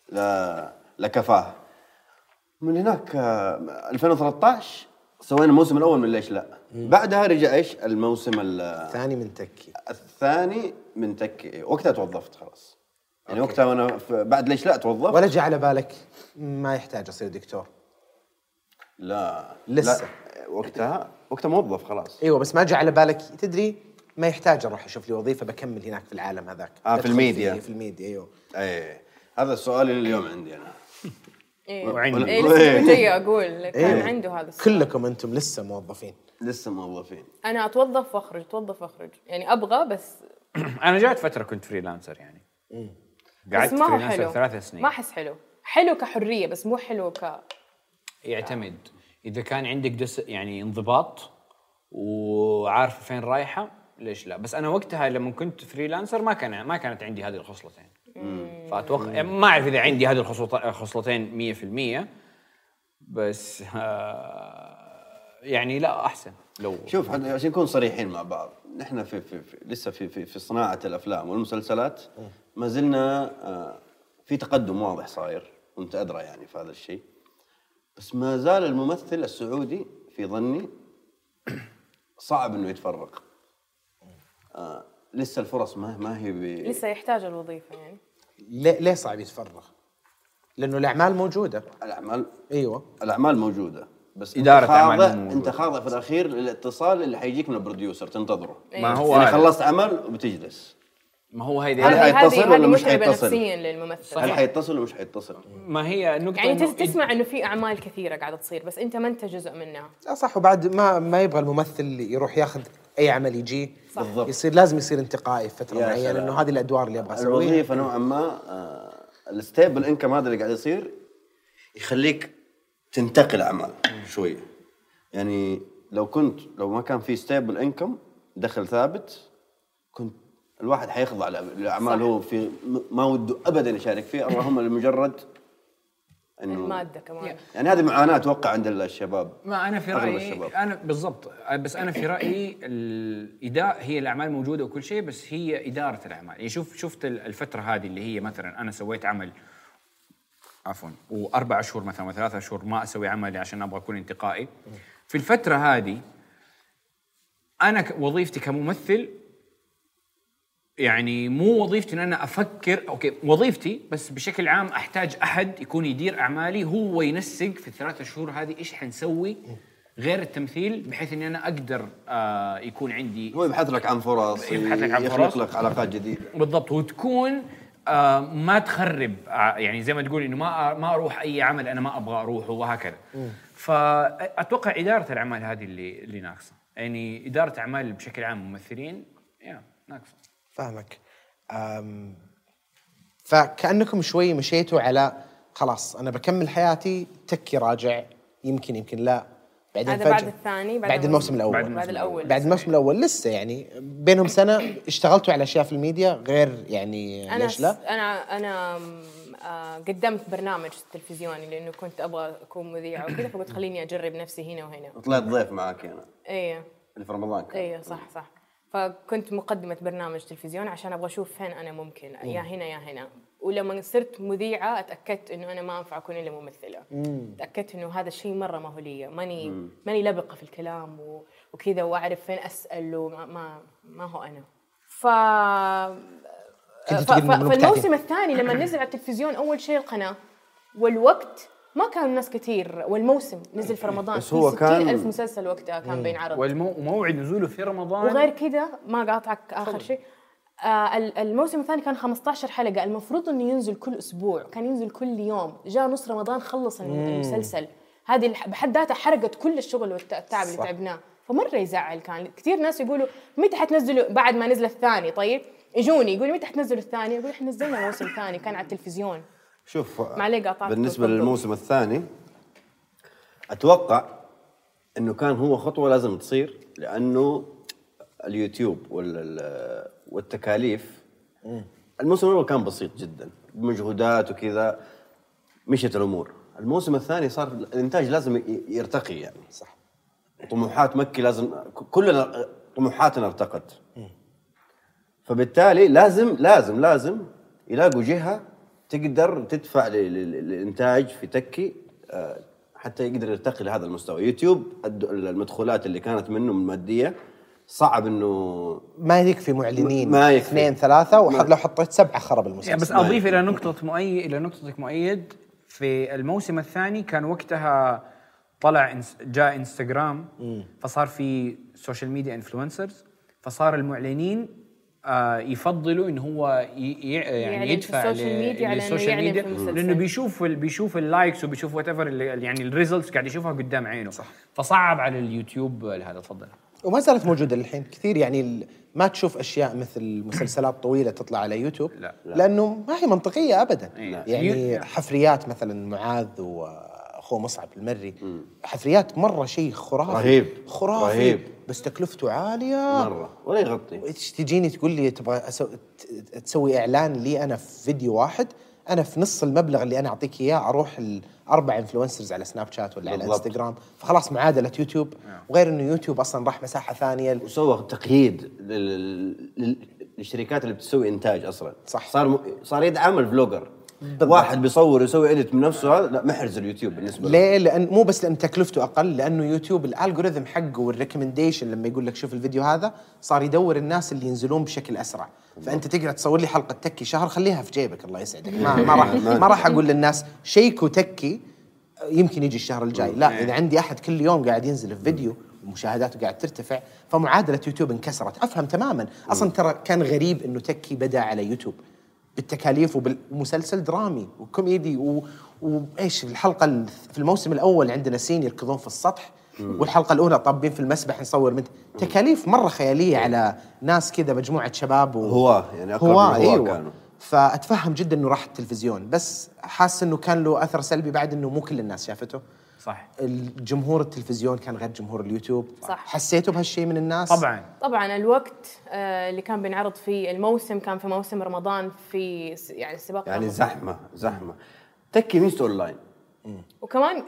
لا لكفاه. من هناك آه، 2013 سوينا الموسم الأول من ليش لا. بعدها رجع إيش؟ الموسم ال-
ثاني من تكي.
الثاني من تكي. وقتها توظفت خلاص. يعني وقتها وأنا في- بعد ليش لا توظفت
ولا جاء على بالك. ما يحتاج أصير دكتور.
لا.
لسه.
لا وقتها وقتها موظف خلاص.
أيوه بس ما جاء على بالك. تدري ما يحتاج أروح أشوف لي وظيفة بكمل هناك في العالم هذاك.
آه، في الميديا.
فيه، في الميديا أيوه.
إيه. هذا السؤال اللي اليوم عندي أنا.
إيه.
وعندي.
إيه لسه كنت جاي أقول كان
إيه.
عنده هذا السؤال.
كلكم أنتم لسه موظفين.
لسه موظفين.
أنا أتوظف وأخرج أتوظف وأخرج. يعني أبغى بس
أنا جات فترة كنت freelancer يعني. قعدت
بس ما هو
freelancer
حلو.
ثلاث سنين.
ما أحس حلو. حلو كحرية بس مو حلو ك
يعتمد. إذا كان عندك dis- يعني انضباط وعارفه فين رايحة ليش لا؟ بس أنا وقتها لما كنت freelancer ما كان ما كانت عندي هذه الخصلتين. فاتوقع يعني ما أعرف إذا عندي هذه الخصلت- الخصلتين 100% بس آه يعني لا أحسن. لو
شوف عشان نكون صريحين مع بعض نحن في, في, في لسه في, في في صناعة الأفلام والمسلسلات ما زلنا آه، في تقدم واضح صاير وانت أدرى يعني في هذا الشيء. بس ما زال الممثل السعودي في ظني صعب إنه يتفرق. آه لسه الفرص ما ما هي ب...
لسه يحتاج الوظيفة يعني.
ليه, ليه صعب يتفرغ؟ لأنه الأعمال موجودة.
الأعمال؟
أيوه.
الأعمال موجودة بس
إدارة
انت خاضع. انت خاضع في الأخير للاتصال اللي حيجيك من البروديوسر تنتظره.
ما هو
يعني. خلصت عمل وبتجلس.
ما هو هذه
هل حيتصل ولا مش حيتصل؟
نفسيا للممثل
هل حيتصل ولا مش حيتصل؟
ما هي النقطه
يعني
إنه
تسمع إنه في أعمال كثيرة قاعدة تصير بس أنت ما أنت جزء منها
لا صح وبعد ما ما يبغى الممثل يروح ياخذ أي عمل يجيه
صح.
بالضبط.
يصير لازم يصير انتقائي في فترة
يا
معينة
سلام.
انه هذه الأدوار اللي أبغى أسويها
الوظيفة نوعا ما آه، ال stable income هذا اللي قاعد يصير يخليك تنتقل أعمال شوية يعني لو كنت لو ما كان في stable income دخل ثابت كنت الواحد حيخضع لاعمال. هو في م- ما وده ابدا يشارك فيها اللهم لمجرد إنه
المادة كمان.
يعني هذه معاناة أتوقع عند الشباب
ما أنا في رأيي
الشباب.
أنا بالضبط. بس أنا في رأيي الاداره هي الأعمال موجودة وكل شيء بس هي إدارة الأعمال. يعني شوف شفت ال- الفترة هذه اللي هي مثلا أنا سويت عمل عفوا وأربع شهور مثلا وثلاثة شهور ما أسوي عملي عشان أبغى أكون انتقائي. في الفترة هذه أنا وظيفتي كممثل يعني مو وظيفتي إن أنا أفكر okay وظيفتي بس بشكل عام أحتاج أحد يكون يدير أعمالي هو ينسق في الثلاثة شهور هذه إيش حنسوي غير التمثيل بحيث إني أنا أقدر آه يكون عندي
هو يبحث لك عن فرص
يبحث لك عن
يخلق
فرص.
لك علاقات جديدة.
بالضبط وتكون آه ما تخرب آه يعني زي ما تقول إنه ما ما أروح أي عمل أنا ما أبغى أروحه وهكذا. فأتوقع إدارة الأعمال هذه اللي اللي ناقصة. يعني إدارة أعمال بشكل عام ممثلين يا ناقصة.
فاهمك. أم فكأنكم شوي مشيتوا على خلاص أنا بكمل حياتي تكي راجع يمكن يمكن لا. بعدين
هذا بعد الثاني
بعد الموسم الأول.
بعد
بعد,
الموسم
الأول.
بعد الموسم الأول لسه يعني بينهم سنة اشتغلتوا على أشياء في الميديا غير يعني
أنا
ليش لا؟
أنا أنا آه، قدمت برنامج تلفزيوني لأنه كنت أبغى أكون مذيعة وكذا فقلت خليني أجرب نفسي هنا وهنا.
طلعت ضيف معك أنا
إيه.
اللي في رمضان كان.
إيه صح صح. فكنت مقدمة برنامج تلفزيون عشان أبغى أشوف فين أنا ممكن. يا هنا يا هنا. ولما صرت مذيعة أتأكدت إنه أنا ما أنفع أكون إلا ممثلة. تأكدت إنه هذا الشيء مرة ما هو لي ماني ماني لبقة في الكلام و- وكذا وأعرف فين أسأل وما ما, ما هو أنا. ف ف- ف-
إنه.
فالموسم الثاني لما نزل على التلفزيون أول شيء القناة. والوقت ما كان ناس كثير والموسم نزل في رمضان
بس هو
60
كان-
ألف مسلسل وقتها كان بينعرض
وموعد نزوله في رمضان.
وغير كذا ما قاطعك آخر شيء. آه ال- الموسم الثاني كان 15 حلقة. المفروض إنه ينزل كل أسبوع. كان ينزل كل يوم. جاء نص رمضان خلص الم- المسلسل. هذه بحد ذاتها حرقت كل الشغل والتعب اللي. تعبناه. فمرة يزعل كان. كثير ناس يقولوا متى حتنزلوا بعد ما نزل الثاني؟ طيب يجوني يقولوا متى حتنزلوا الثاني؟ أقول إحنا نزلنا موسم ثاني كان على التلفزيون.
شوف
عليه قاطعت بالنسبة.
للموسم الثاني أتوقع إنه كان هو خطوة لازم تصير لأنه اليوتيوب وال- والتكاليف الموسم الأول كان بسيط جدا بمجهودات وكذا مشت الأمور. الموسم الثاني صار الإنتاج لازم يرتقي يعني.
صح.
طموحات مكي لازم كلنا طموحاتنا ارتقت. فبالتالي لازم لازم لازم يلاقوا جهه تقدر تدفع للإنتاج في تكي آه، حتى يقدر يرتقي لهذا المستوى. يوتيوب الد- المدخولات اللي كانت منه من مادية صعب إنه
ما يكفي معلنين.
ما يكفي.
اثنين ثلاثة وحد لو حطيت سبعة خرب المسلسل
يعني بس
أضيف.
إلى نقطة مؤيد إلى نقطتك مؤيد. في الموسم الثاني كان وقتها طلع إنس- جاء إنستغرام فصار في social media influencers فصار المعلنين يفضلوا إن هو يعني يدفع
ال social
ل-
ميديا على إنه
لل
social media.
لأنه بيشوف ال- بيشوف ال likes وبيشوف whatever يعني ال results قاعد يشوفها قدام عينه صح فصعب على اليوتيوب هذا تفضل
وما زالت موجودة للحين كثير يعني ال- ما تشوف أشياء مثل مسلسلات طويلة تطلع على يوتيوب
لا.
لا.
لأنه ما هي منطقية أبدا
لا.
يعني
يو-
حفريات مثلا معاذ وأخوه مصعب المري. حفريات مرة شيء خرافي.
رهيب.
خرافي.
رهيب.
بس تكلفته عالية.
مرة. ولا يغطي.
تجيني تقول لي تبغى أسو... تسوي إعلان لي أنا في فيديو واحد؟ أنا في نص المبلغ اللي أنا أعطيك إياه أروح الأربع influencers على سناب شات ولا على
بالضبط.
انستغرام فخلاص معادلة يوتيوب. وغير إنه يوتيوب أصلا راح مساحة ثانية.
وسوى تقييد لل- لل- للشركات اللي بتسوي إنتاج أصلا.
صح.
صار. صار يدعم ال vlogger.
بالضبط.
واحد بيصور يسوي edit من نفسه هذا لا محرز اليوتيوب بالنسبة له.
ليه؟ لأن مو بس لأن تكلفته أقل لأنه يوتيوب ال algorithm حقه وال recommendation لما يقول لك شوف الفيديو هذا صار يدور الناس اللي ينزلون بشكل أسرع. فأنت تقدر تصور لي حلقة تكي شهر خليها في جيبك الله يسعدك. ما, ما راح ما راح أقول للناس شيكوا تكي يمكن يجي الشهر الجاي. لا إذا عندي أحد كل يوم قاعد ينزل في فيديو ومشاهداته قاعد ترتفع فمعادلة يوتيوب انكسرت. أفهم تماما. أصلا ترى كان غريب إنه تكي بدأ على يوتيوب. بالتكاليف وبالمسلسل درامي وكوميدي و... وإيش الحلقة ال- في الموسم الأول عندنا scene يركضون في السطح والحلقة الأولى طابين في المسبح نصور من تكاليف مرة خيالية على ناس كذا مجموعة شباب و...
هواه، يعني أقرب
هواه
للهواه
أيوه.
كانوا.
فأتفهم جدا إنه راح التلفزيون بس حاسس إنه كان له أثر سلبي بعد إنه مو كل الناس شافته.
صح.
الجمهور التلفزيون كان غير جمهور اليوتيوب.
صح.
حسيتوا بهالشيء من الناس؟
طبعا.
طبعا الوقت آه، اللي كان بينعرض فيه الموسم كان في موسم رمضان في يعني سباق
يعني
رمضان.
زحمة زحمة. تكي ميزته أونلاين.
وكمان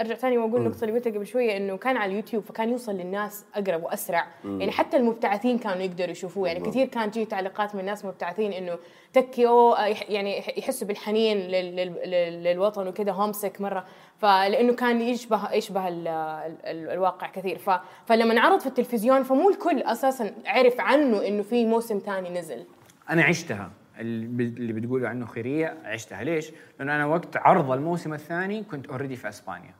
أرجع ثاني وأقول النقطه اللي قلتها قبل شوية إنه كان على اليوتيوب فكان يوصل للناس أقرب وأسرع. يعني حتى المبتعثين كانوا يقدروا يشوفوه. يعني كثير كانت تجي تعليقات من ناس مبتعثين إنه تكيو آه، يح- يعني يح- يحسوا بالحنين لل- لل- لل- للوطن وكذا homesick مرة. فلانه كان يشبه يشبه ال- ال- الواقع كثير. ف فلما انعرض في التلفزيون فمو الكل أساسا عرف عنه إنه في موسم ثاني نزل.
أنا عشتها. اللي بتقولوا عنه خيرية عشتها. ليش؟ لأنه أنا وقت عرض الموسم الثاني كنت already في أسبانيا.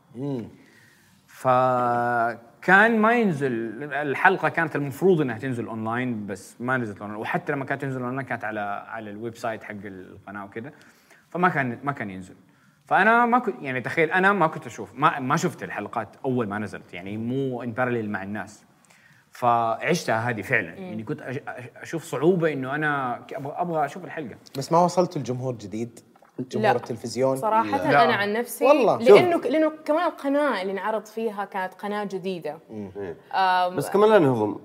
فكان ما ينزل الحلقة كانت المفروض إنها تنزل اونلاين بس ما نزلت اونلاين وحتى لما كانت تنزل اونلاين كانت على على ال website حق القناة وكذا فما كان ما كان ينزل. فأنا ما كنت يعني تخيل أنا ما كنت أشوف ما ما شفت الحلقات أول ما نزلت. يعني مو ان مع الناس. فعشتها هذه فعلا. يعني كنت أش- أش- أشوف صعوبة إنه أنا أبغى أبغى أشوف الحلقة.
بس ما وصلتوا لجمهور جديد؟ جمهور
لا.
التلفزيون؟
صراحة
لا.
أنا عن نفسي
والله.
لأنه لأنه كمان القناة اللي انعرض فيها كانت قناة جديدة.
إيه. بس كمان لا نهضم.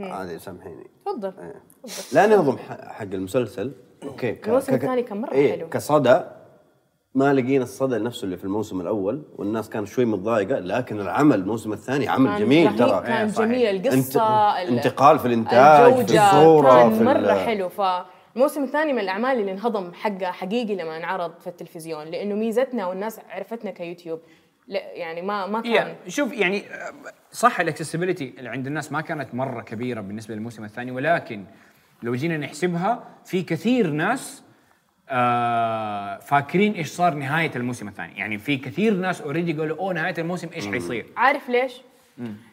عادي سامحيني.
تفضل.
إيه. لا نهضم ح- حق المسلسل. أوكي
الموسم الثاني كان مرة
إيه،
حلو.
كصدى. ما لقينا الصدى نفسه اللي في الموسم الأول والناس كانت شوي متضايقة لكن العمل الموسم الثاني عمل
كان
جميل ترى.
كان
صحيح.
جميل. القصة
انت-
ال-
انتقال في الإنتاج في الصورة
كان
في
مرة
ال-
حلو. ف الموسم الثاني من الأعمال اللي انهضم حقه حقيقي لما انعرض في التلفزيون لأنه ميزتنا والناس عرفتنا كيوتيوب. لا يعني ما ما كان
يا شوف يعني صح ال accessibility اللي عند الناس ما كانت مرة كبيرة بالنسبة للموسم الثاني ولكن لو جينا نحسبها في كثير ناس آه فاكرين إيش صار نهاية الموسم الثاني. يعني في كثير ناس already قالوا أوه نهاية الموسم إيش حيصير؟
عارف ليش؟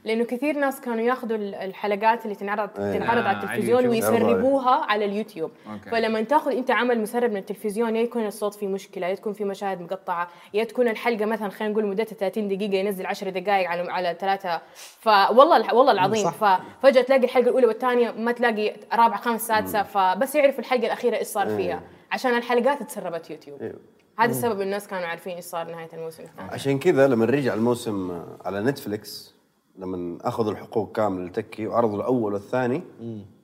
لأنه كثير ناس كانوا ياخذوا ال- الحلقات اللي تنعرض تنعرض
آه،
على
على
التلفزيون. ويسربوها على اليوتيوب.
أوكي.
فلما تاخذ أنت عمل مسرب من التلفزيون يا يكون الصوت فيه مشكلة يا تكون في مشاهد مقطعة يا تكون الحلقة مثلا خلينا نقول مدتها 30 دقيقة ينزل 10 دقائق على على ثلاثة. فوالله الح- والله العظيم.
صح.
ففجاه تلاقي الحلقة الأولى والثانية ما تلاقي رابعه خامس سادسة. فبس يعرف الحلقة الأخيرة إيش صار فيها. عشان الحلقات تسربت يوتيوب.
أيوه.
هذا السبب الناس كانوا عارفين إيش صار نهاية الموسم الثاني.
عشان كذا لما رجع الموسم على نتفليكس لما أخذوا الحقوق كامله لتكي وعرضوا الأول والثاني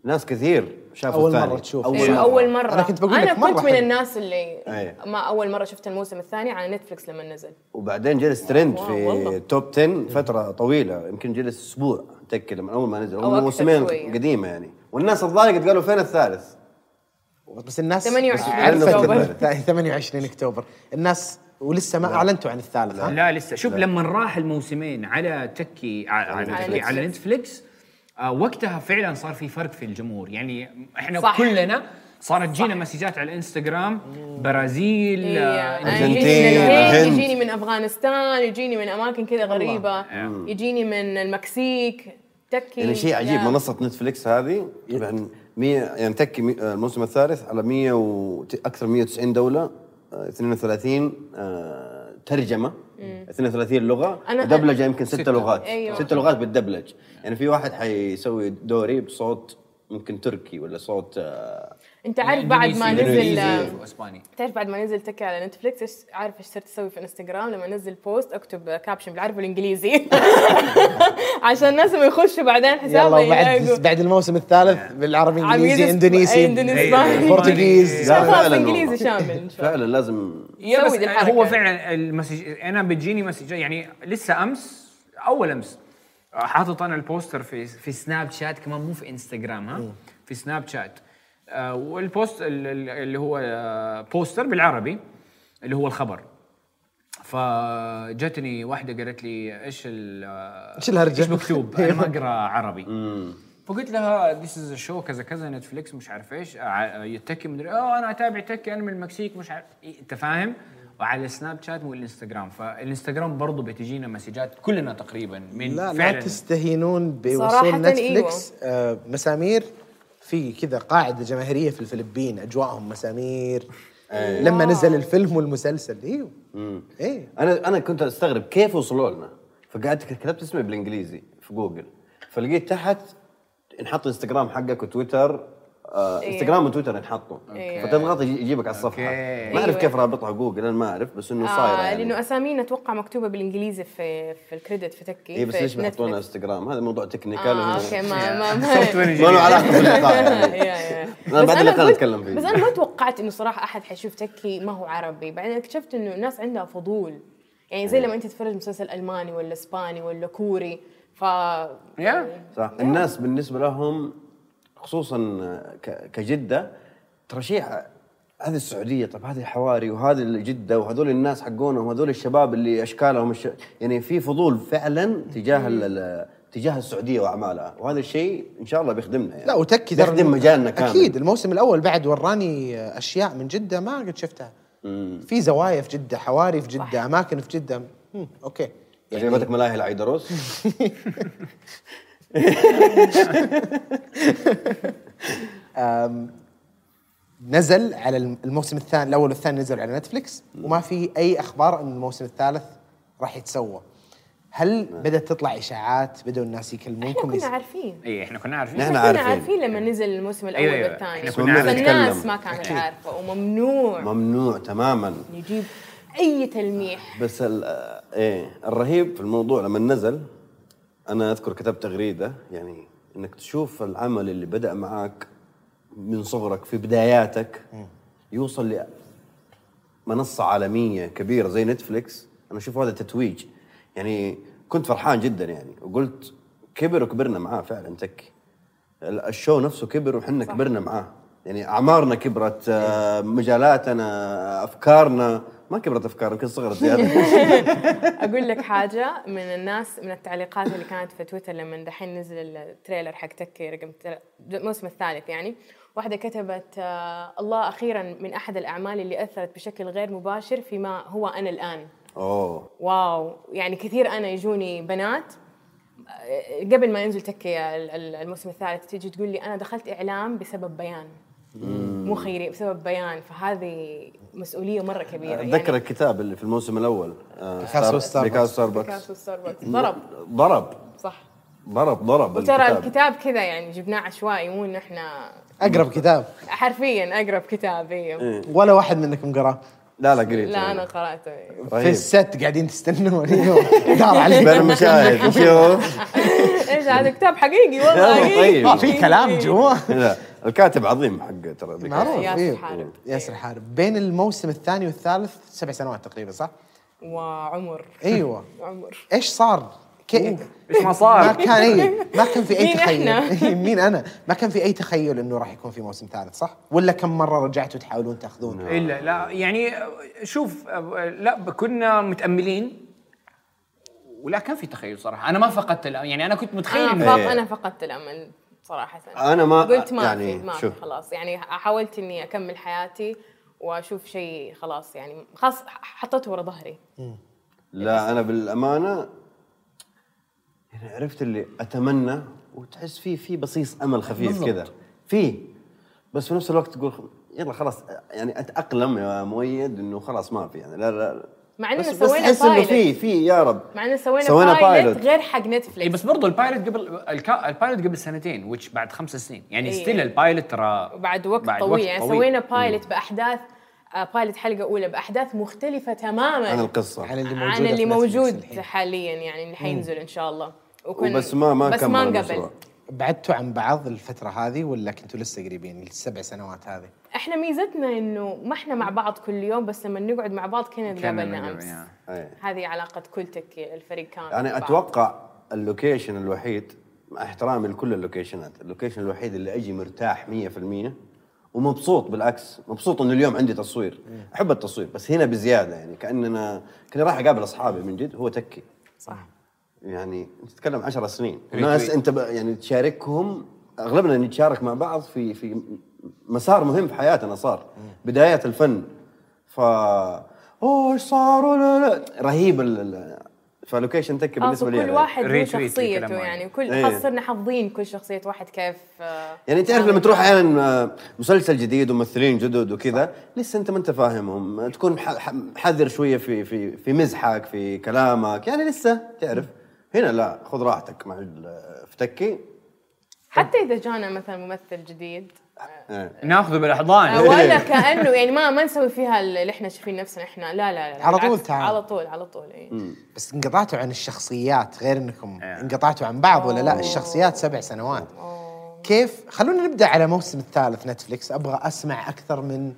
ناس كثير شافوا
أول
الثاني
مرة تشوف.
أول
أول,
مرة.
أول مرة
أنا كنت بقول مرة
كنت من
حلو.
الناس اللي
أيه.
ما أول مرة شفت الموسم الثاني على نتفلكس لما نزل
وبعدين جلس ترند في. top 10 فترة طويلة يمكن جلس أسبوع تكي لما أول ما نزل
أو
أول
أكثر
موسمين
شوية.
قديمة يعني والناس اتضايقت قالوا فين الثالث؟
بس الناس
28
عرفت
أكتوبر.
إنه 28 أكتوبر الناس ولسه ما أعلنتوا عن الثالث ها؟
لا لسه. شوف لما راح الموسمين على تكي على, على,
على
تكي على
نتفليكس.
نتفليكس آه وقتها فعلا صار في فرق في الجمهور. يعني إحنا
صح.
كلنا صارت تجينا messages ات على الإنستغرام برازيل
إيه،
آه
أنا
أرجنتين،
يجيني من الهند
الهند.
يجيني من أفغانستان يجيني من أماكن كذا غريبة. يجيني من المكسيك تكي
يعني شيء عجيب
لا.
منصة نتفليكس هذه يعني 100 يعني تكي آه، الموسم الثالث على 100 و أكثر من 190 دولة. آه، 32 آه، ترجمة 32 لغة
أنا-
ودبلجه يمكن ست. لغات
أيوة.
ست لغات بالدبلج يعني في واحد حيسوي دوري بصوت ممكن تركي ولا صوت آه،
أنت عارف بعد ما نزل
إندونيسي واسباني
تعرف بعد ما نزل تكي على نتفلكس إيش عارف إيش صرت أسوي في إنستغرام؟ لما انزل post أكتب caption بالعربي والإنجليزي. عشان الناس لما يخشوا بعدين
يلا
حسابهم يلاقوا
بعد الموسم الثالث بالعربي
إنجليزي
إندونيسي.
إندونيسي،
إيه،
إسباني.
Portuguese
لا،
خلاص
فعلاً إنجليزي.
شامل.
فعلا لازم.
هو فعلا ال message أنا بتجيني message يعني لسه أمس أول أمس حاطط أنا ال poster في في سناب شات كمان مو في انستغرام ها؟ في سناب شات آه وال post ال- ال- اللي هو آه poster بالعربي اللي هو الخبر. فجتني واحدة قالت لي إيش ال- آه،
إيش الهرجة؟
إيش مكتوب؟ أنا ما أقرأ عربي. فقلت لها this is show كذا كذا نتفليكس مش عارف إيش يتكي مدري آه أنا أتابع تكي أنا من المكسيك مش عارف أنت فاهم؟ وعلى سناب شات والإنستغرام. فالإنستغرام برضه بتجينا messages ات كلنا تقريبا من
لا لا
فعلا.
تستهينون
صراحة
بوصول نتفليكس آه مسامير. في كذا قاعدة جماهيرية في الفلبين أجواءهم مسامير. لما نزل الفيلم والمسلسل أيوه إيه.
أنا أنا كنت أستغرب كيف وصلوا لنا. فقعدت كتبت اسمي بالإنجليزي في جوجل. فلقيت تحت انحط انستغرام حقك وتويتر. انستغرام وتويتر انحطوا
إيه.
فتضغط يجي- يجيبك على
الصفحة.
ما أعرف
أيوة.
كيف رابطها جوجل أنا ما أعرف بس إنه صايرة
آه
يعني.
لأنه أسامينا أتوقع مكتوبة بالإنجليزي في في ال credit في تكي
إيه بس ليش بيحطون
نتفليكس.
إنستغرام؟ هذا موضوع technical
آه أوكي ما ما ما
له علاقة باللقاء يعني.
بس
بعد اللقاء نتكلم فيه.
بس أنا ما توقعت إنه صراحة أحد حيشوف تكي ما هو عربي. بعدين اكتشفت إنه الناس عندها فضول. يعني زي لما أنت تتفرج مسلسل ألماني ولا إسباني ولا كوري ف
يا
صح. الناس بالنسبة لهم خصوصا ك- كجدة ترى شيء هذه السعودية طب هذه حواري وهذه جده وهذول الناس حقونهم وهذول الشباب اللي أشكالهم الش... يعني في فضول فعلا تجاه ال... ال- تجاه السعودية وأعمالها. وهذا الشيء إن شاء الله بيخدمنا يعني.
لا وتكي ترى
بيخدم مجالنا كامل.
أكيد. الموسم الأول بعد وراني أشياء من جدة ما قد شفتها. في زوايا في جدة حواري في جدة أماكن في جدة. مم. أوكي.
جايبتك ملاهي العيدروس.
نزل على الم- الموسم الثاني الأول والثاني نزل على نتفلكس وما في أي أخبار إن الموسم الثالث راح يتسوى. هل بدأت تطلع إشاعات؟ بدأوا الناس
إحنا
يكلمونكم
كنا
يس-
عارفين.
اي إحنا كنا عارفين.
إحنا كنا
عارفين.
عارفين لما نزل الموسم الأول
أيوة، أيوة.
والثاني.
كنا.
الناس. ما كانت عارفة وممنوع.
ممنوع تماما.
يجيب أي تلميح.
بس ال- إيه الرهيب في الموضوع لما نزل أنا أذكر كتبت تغريدة يعني إنك تشوف العمل اللي بدأ معك من صغرك في بداياتك يوصل لمنصة عالمية كبيرة زي نتفليكس. أنا أشوف هذا تتويج. يعني كنت فرحان جدا يعني. وقلت كبر وكبرنا معاه فعلا تكي ال- الشو نفسه كبر وحنا كبرنا معاه. يعني أعمارنا كبرت آه، مجالاتنا أفكارنا. ما كبرت افكارنا يمكن صغرت زيادة.
أقول لك حاجة من الناس من التعليقات اللي كانت في تويتر لما دحين نزل ال trailer حق تكي رقم الموسم الثالث يعني واحدة كتبت آه الله أخيرا من أحد الأعمال اللي أثرت بشكل غير مباشر فيما هو أنا الآن.
أوه.
wow. يعني كثير أنا يجوني بنات آه، قبل ما ينزل تكي ال- ال- الموسم الثالث تيجي تقول لي أنا دخلت إعلام بسبب بيان. مو خيري بسبب بيان. فهذه مسؤولية مرة كبيرة.
أتذكر الكتاب اللي في الموسم الأول آه،
بيكاسو
ستار-
وستاربكس.
بيكاسو ستاربكس.
ستاربكس. ضرب.
ضرب.
صح.
ضرب ضرب
وترى الكتاب. كذا يعني جبناه عشوائي مو إن إحنا
أقرب كتاب.
حرفيا أقرب كتاب أيوه
ولا واحد منكم قراه
لا لا قريب
لا أنا قرأته
في
رهيب
الست قاعدين تستنون. اليوم دار عليك.
بين المشاهد شوف
إيش هذا؟ كتاب حقيقي والله.
طيب.
آه، في كلام جوا
الكاتب عظيم حق ترى.
معروف
ياسر
إيه.
حارب.
ياسر حارب بين الموسم الثاني والثالث سبع سنوات تقريبا صح؟
وعمر
أيوه
عمر
إيش صار؟ كيف
إيش ما صار؟
ما كان اي ما كان في
أي
تخيل؟ إيه، مين أنا؟ ما كان في أي تخيل إنه راح يكون في موسم ثالث صح؟ ولا كم مرة رجعتوا تحاولون تأخذون؟
إلا لا يعني شوف لا كنا متأملين ولا كان في تخيل صراحة أنا ما فقدت الأمل يعني أنا كنت متخيل
أنا
إنه
فق...
إيه.
أنا فقدت الأمل صراحة.
أنا ما-
قلت ما
يعني
في ما في
شوف.
خلاص. يعني حاولت إني أكمل حياتي وأشوف شيء خلاص يعني خلاص حطيته ورا ظهري.
لا أنا بالأمانة يعني عرفت اللي أتمنى وتحس فيه في بصيص أمل خفيف كذا في بس في نفس الوقت تقول يلا خلاص يعني أتأقلم يا مؤيد إنه خلاص ما في يعني لا لا
مع إننا
بس بس
سوينا
تحس إنه
بايلوت
في في يا رب.
مع إننا سوينا,
سوينا
pilot
pilot.
غير حق
إيه
نتفلكس
بس برضو ال pilot قبل الكا... ال pilot قبل سنتين وش بعد خمس سنين. يعني
إيه.
still ال pilot ترى
وبعد وقت
بعد
طويل.
وقت
يعني
طويل.
سوينا pilot باحداث آه، pilot حلقة أولى بأحداث مختلفة تماما.
عن القصة.
عن اللي موجود
عن اللي موجود. حاليا يعني اللي حينزل إن شاء الله. وكن
وبس ما ما
بس
كمل
ما. انقبل
بعدتوا عن بعض الفترة هذه ولا كنتوا لسه قريبين السبع سنوات هذه؟
إحنا ميزتنا إنه ما إحنا مع بعض كل يوم بس لما نقعد مع بعض كنا
كان
تقابلنا
نقابل، أمس.
أي.
هذه علاقة كل تكي الفريق كان
يعني.
أتوقع
ال location الوحيد مع احترامي لكل ال locations ات ال location الوحيد اللي أجي مرتاح 100% ومبسوط بالعكس مبسوط إنه اليوم عندي تصوير أحب التصوير بس هنا بزيادة يعني كأننا كني راح أقابل أصحابي من جد هو تكي
صح
يعني انت تتكلم 10 سنين ناس أنت ب- يعني تشاركهم أغلبنا نتشارك مع بعض في في مسار مهم في حياتنا صار. بدايات الفن. ف أوه إيش صار؟ ولا لا رهيب ال- ال- فلوكيشن تكي
خلاص
بالنسبة لي
كل
يعني.
واحد له شخصيته يعني. كل
إيه.
خلاص صرنا حافظين كل شخصية واحد كيف آه،
يعني تعرف لما تروح أحيانا آه، مسلسل جديد وممثلين جدد وكذا لسه أنت ما أنت فاهمهم. تكون ح- ح- حذر شوية في في في مزحك في كلامك. يعني لسه تعرف. هنا لا خذ راحتك مع ال- في تكي
حتى إذا جانا مثلا ممثل جديد.
إيه.
ناخذه بالاحضان
آه، ولا كأنه يعني ما ما نسوي فيها اللي إحنا شايفين نفسنا إحنا. لا لا لا
على طول تعال.
على طول على طول إيه.
بس انقطعتوا عن الشخصيات غير إنكم
إيه.
انقطعتوا عن بعض ولا لا؟ الشخصيات سبع سنوات. كيف؟ خلونا نبدأ على موسم الثالث نتفليكس. أبغى أسمع أكثر من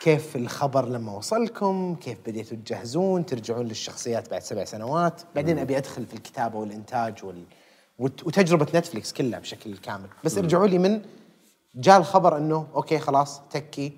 كيف الخبر لما وصلكم؟ كيف بديتوا تجهزون؟ ترجعون للشخصيات بعد سبع سنوات؟ بعدين أبي أدخل في الكتابة والإنتاج وال... وت- وتجربة نتفليكس كلها بشكل كامل. بس ارجعوا لي من جاء الخبر إنه أوكي خلاص تكي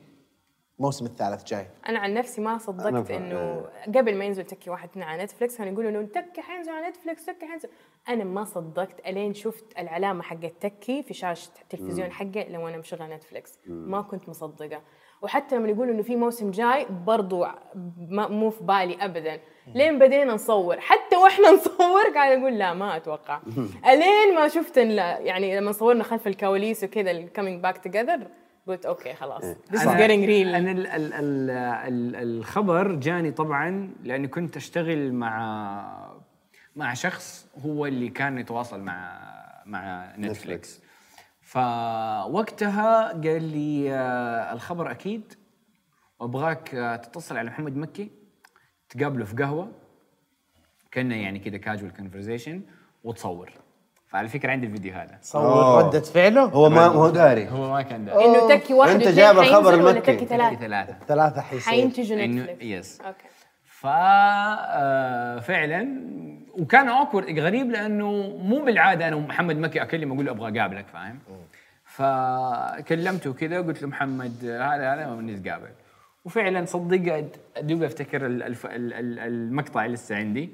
الموسم الثالث جاي.
أنا عن نفسي ما صدقت إنه قبل ما ينزل تكي واحد اثنين على نتفلكس كانوا يقولوا إنه تكي حينزل على نتفلكس تكي حينزل. أنا ما صدقت إلين شفت العلامة حقت تكي في شاشة التلفزيون حقة لو أنا مشغله نتفلكس ما كنت مصدقة. وحتى لما يقولوا إنه في موسم جاي برضو ما مو في بالي ابدا. لين بدينا نصور. حتى وإحنا نصور قاعد أقول لا ما أتوقع. ألين ما شفت ال- يعني لما صورنا خلف الكواليس وكذا ال coming back together قلت أوكي خلاص. this is getting real.
أنا ال ال ال ال الخبر جاني طبعا لأني كنت أشتغل مع مع شخص هو اللي كان يتواصل مع مع نتفليكس فوقتها قال لي آه، الخبر أكيد وأبغاك آه، تتصل على محمد مكي تقابله في قهوة كنا يعني كذا casual conversation وتصور. فعلى فكرة عندي الفيديو هذا.
صور. ردة فعله؟
هو ما هو داري.
هو ما كان داري
إنه تكي واحد واثنين
جايب الخبر المكي.
تكي ثلاثة؟
ثلاثة.
ثلاثة حيصير.
حينتجوا نتفلكس
yes
أوكي.
ف آه، فعلا. وكان awkward غريب لأنه مو بالعادة أنا ومحمد مكي أكلم أقول له أبغى أقابلك فاهم؟ فكلمته كذا قلت له محمد هذا هذا ونتقابل وفعلا صدق دوب أفتكر المقطع لسه عندي.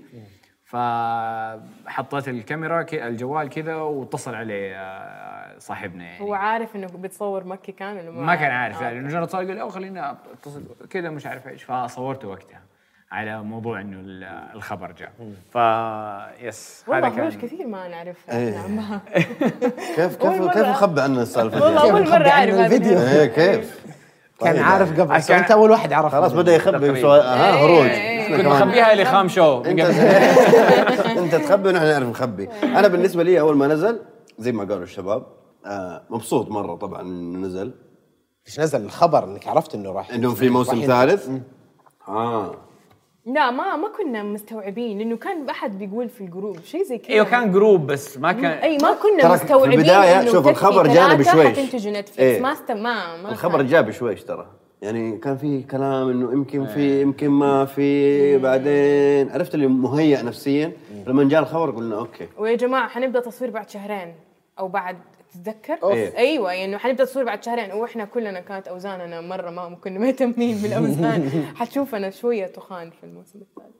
فحطيت الكاميرا الجوال كذا واتصل عليه آه، صاحبنا يعني.
هو عارف انه بتصور مكي كان ولا
ما كان عارف
آه.
يعني مجرد اتصال قال لي "أوه، خليني أتصل. كذا مش عارف إيش فصورته وقتها. على موضوع إنه ال- الخبر جاء. ف يس
والله
هذا كان
كثير ما نعرف
إيه. كيف
أول
كيف
مرة.
كيف مخبي عنا السالفة
والله؟
أول
مرة
عنه
أعرف هذا
الفيديو.
إيه كيف؟
كان
طيب.
عارف قبل
كان-
انت أول واحد عرف
خلاص بدا يخبي. شوي. ها
إيه،
هروج.
إيه.
كنت مخبيها لخام شو.
إنت إنت تخبي ونحن نعرف نخبي. أنا بالنسبة لي أول ما نزل زي ما قالوا الشباب آه مبسوط مرة طبعا إنه نزل.
إيش نزل؟ الخبر إنك عرفت إنه راح
إنه في موسم ثالث؟ آه.
لا ما ما كنا مستوعبين لأنه كان احد بيقول في الجروب شيء زي كذا.
أيوه كان جروب بس ما كان
أي ما كنا
في
مستوعبين
البداية
إنه
شوف الخبر جانا
ثلاثة
بشويش.
حتنتج نتفلكس
إيه.
ما است ما ما
الخبر. جاء بشويش ترى. يعني كان في كلام إنه يمكن في يمكن ما في بعدين عرفت اللي مهيئ نفسيا؟ لما جاء الخبر قلنا أوكي.
ويا جماعة حنبدأ تصوير بعد شهرين أو بعد تتذكر؟
أوف.
أيوه يعني حنبدا تصوير بعد شهرين. وإحنا كلنا كانت أوزاننا مرة ما كنا مهتمين بالأوزان. حتشوفنا شوية تخان في الموسم الثالث.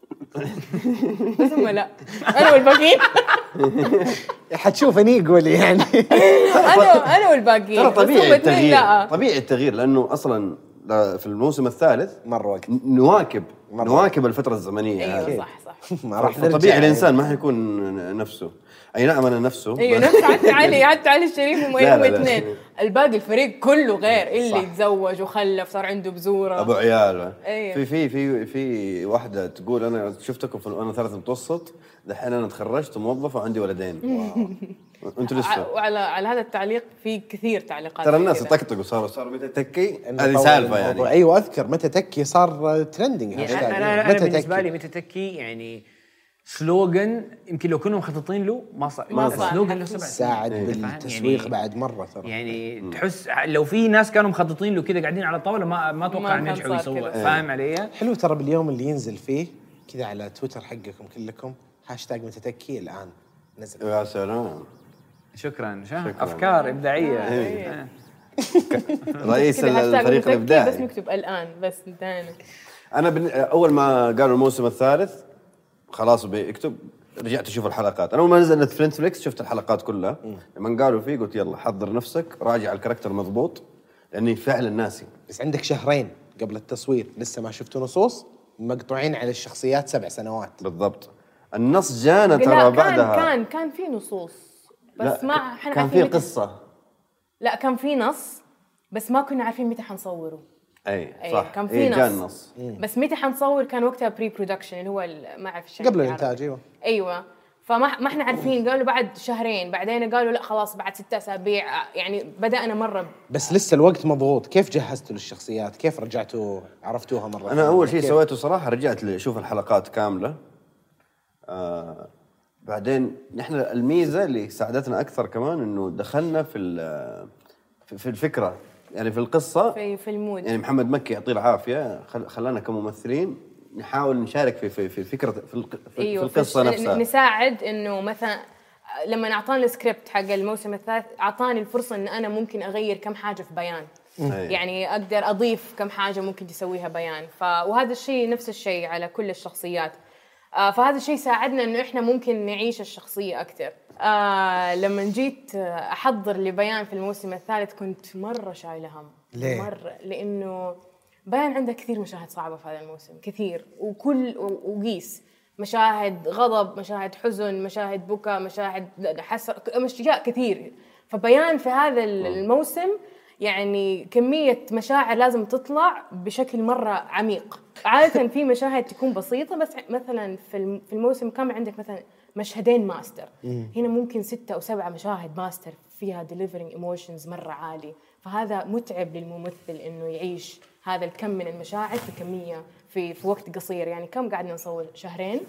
بس هم لا. أنا والباقيين.
حتشوفني يقول يعني.
أنا أنا والباقيين.
ترى طبيعي التغيير.
لا.
طبيعي التغيير لأنه أصلا في الموسم الثالث
مر وقت
نواكب
مرة.
نواكب الفترة
الزمنية
أيوه
صح صح.
ما راح
طبيعي الإنسان ما حيكون نفسه. أي نعم أنا نفسه
أيوه نفس حتى علي حتى علي الشريف هم. اثنين الباقي الفريق كله غير اللي. تزوج وخلف صار عنده بذورة
أبو عيال
أيوة.
في في في في واحدة تقول أنا شفتكم في أنا ثالث متوسط دحين أنا تخرجت وموظف وعندي ولدين
أنتوا
لسه
وعلى على هذا التعليق في كثير تعليقات
ترى الناس
كذا.
يطقطقوا صاروا صاروا متى تكي هذه
سالفة.
يعني
أيوه أذكر متى تكي صار trending
يعني. أنا
أنا,
أنا
بالنسبة؟
لي متى تكي يعني slogan يمكن لو كنا مخططين له ما صار
ما صار.
له سبع
ساعد
سنين.
بالتسويق
يعني
بعد مرة ترى
يعني تحس لو في ناس كانوا مخططين له كذا قاعدين على طاولة ما ما أتوقع
إنه
ينجحوا يسووا. فاهم علي؟
حلو ترى باليوم اللي ينزل فيه كذا على تويتر حقكم كلكم هاشتاج متى تكي الآن نزل
يا سلام
شكرا
شكراً.
أفكار إبداعية
إيه.
آه.
رئيس الفريق
متكي بس
الإبداعي
نكتب الآن بس انتهينا
أنا بن... أول ما قالوا الموسم الثالث خلاص بيكتب رجعت أشوف الحلقات. أنا أول ما نزلت في نتفلكس شفت الحلقات كلها. لما قالوا فيه قلت يلا حضر نفسك راجع الكاركتر مضبوط لأني فعلا ناسي.
بس عندك شهرين قبل التصوير لسه ما شفتوا نصوص مقطوعين على الشخصيات سبع سنوات.
بالضبط. النص جانا ترى
كان
بعدها.
كان كان في نصوص بس
لا،
ما إحنا
كان في قصة.
لا كان في نص بس ما كنا عارفين متى حنصوره.
أي
أي،
صح.
كان في
إيه،
نص. بس متى حنصور؟ كان وقتها pre-production اللي هو ال- ما أعرف
قبل
بالعربي.
الإنتاج أيوه.
أيوه. فما ما إحنا عارفين. قالوا بعد شهرين. بعدين قالوا لا خلاص بعد ستة أسابيع. يعني بدأنا مرة
بس لسه الوقت مضغوط. كيف جهزتوا للشخصيات؟ كيف رجعتوا؟ عرفتوها
مرة
أنا؟
أول شيء
كيف؟
سويته صراحة رجعت أشوف الحلقات كاملة. آه بعدين نحن الميزة اللي ساعدتنا أكثر كمان إنه دخلنا في ال- في في الفكرة. يعني في القصة
في في ال mood.
يعني محمد مكي يعطيه العافية خل- خلانا كممثلين نحاول نشارك في في في الفكرة في, في,
أيوه
في القصة
فش-
نفسها.
نساعد إنه مثلا لما أعطاني السكريبت حق الموسم الثالث أعطاني الفرصة إن أنا ممكن أغير كم حاجة في بيان. يعني أقدر أضيف كم حاجة ممكن تسويها بيان. ف وهذا الشيء نفس الشيء على كل الشخصيات. آه فهذا الشيء ساعدنا إنه إحنا ممكن نعيش الشخصية أكثر آه لما جيت أحضر لبيان في الموسم الثالث كنت مرة شايله هم
ليه؟
مرة لأنه بيان عندها كثير مشاهد صعبة في هذا الموسم كثير. وكل وقيس. مشاهد غضب مشاهد حزن مشاهد بكى مشاهد حسر أشياء كثير. فبيان في هذا الموسم يعني كمية مشاعر لازم تطلع بشكل مرة عميق. عادة في مشاهد تكون بسيطة بس مثلا في الموسم كامل عندك مثلا مشهدين ماستر. هنا ممكن ستة أو سبعة مشاهد ماستر فيها delivering emotions مرة عالي فهذا متعب للممثل إنه يعيش هذا الكم من المشاعر في كمية في في وقت قصير. يعني كم قعدنا نصور؟ شهرين؟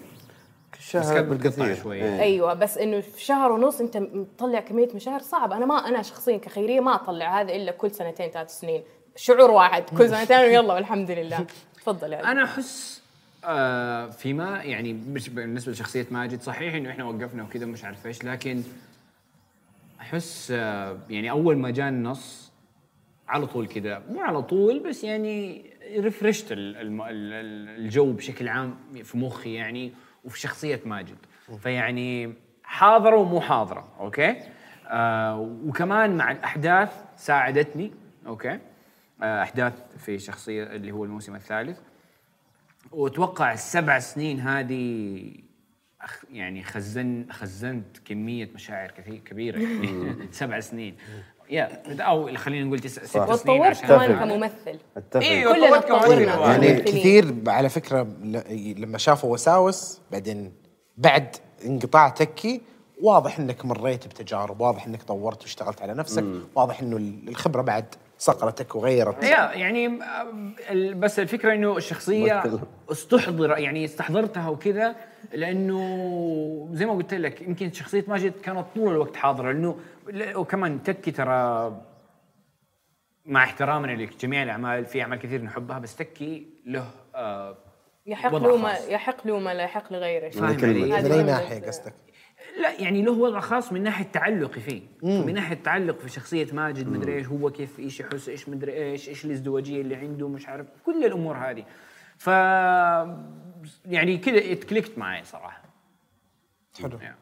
شهر بالكثير.
بالقطع شوي.
إيه.
أيوه بس إنه في شهر ونص أنت مطلع كمية مشاعر صعب أنا ما أنا شخصيا كخيرية ما أطلع هذا إلا كل سنتين ثلاث سنين. شعور واحد كل سنتين ويلا والحمد لله. تفضل يعني
أنا أحس آه فيما يعني مش بالنسبة لشخصية ماجد صحيح إنه إحنا وقفنا وكذا مش عارف إيش لكن أحس آه، يعني أول ما جاء النص على طول كذا مو على طول بس يعني refreshت الجو بشكل عام في مخي يعني وفي شخصية ماجد. فيعني حاضرة ومو حاضرة أوكي؟ آه وكمان مع الأحداث ساعدتني أوكي؟ آه أحداث في شخصية اللي هو الموسم الثالث. وأتوقع السبع سنين هذه يعني خزن خزنت كمية مشاعر كثير كبيرة. يعني سبع سنين. يا أو خلينا نقول تسع ست سنين
وتطورت كمان. كممثل.
أتفق.
أيوه
كلنا تطورنا.
يعني
ممثلين.
كثير على فكرة لما شافوا وساوس بعدين بعد انقطاع تكي واضح إنك مريت بتجارب واضح إنك طورت واشتغلت على نفسك واضح إنه الخبرة بعد صقلتك وغيرت
يا يعني بس الفكرة إنه
الشخصية.
استحضر يعني استحضرتها وكذا لأنه زي ما قلت لك يمكن شخصية ماجد كانت طول الوقت حاضرة لأنه وكمان تكي ترى مع احترامنا لجميع الأعمال في أعمال كثير نحبها بس تكي له آه
يحق له ما. يحق له ما لا يحق لغيره
فاهم. علي؟
من اي ناحيه قصدك؟
لا يعني له وضع خاص من ناحية تعلقي فيه. من ناحية تعلق في شخصية ماجد مدري إيش هو كيف إيش يحس إيش مدري إيش إيش الازدواجية اللي عنده مش عارف كل الأمور هذه. ف يعني كذا اتكليكت معي صراحة.
حلو.
يعني.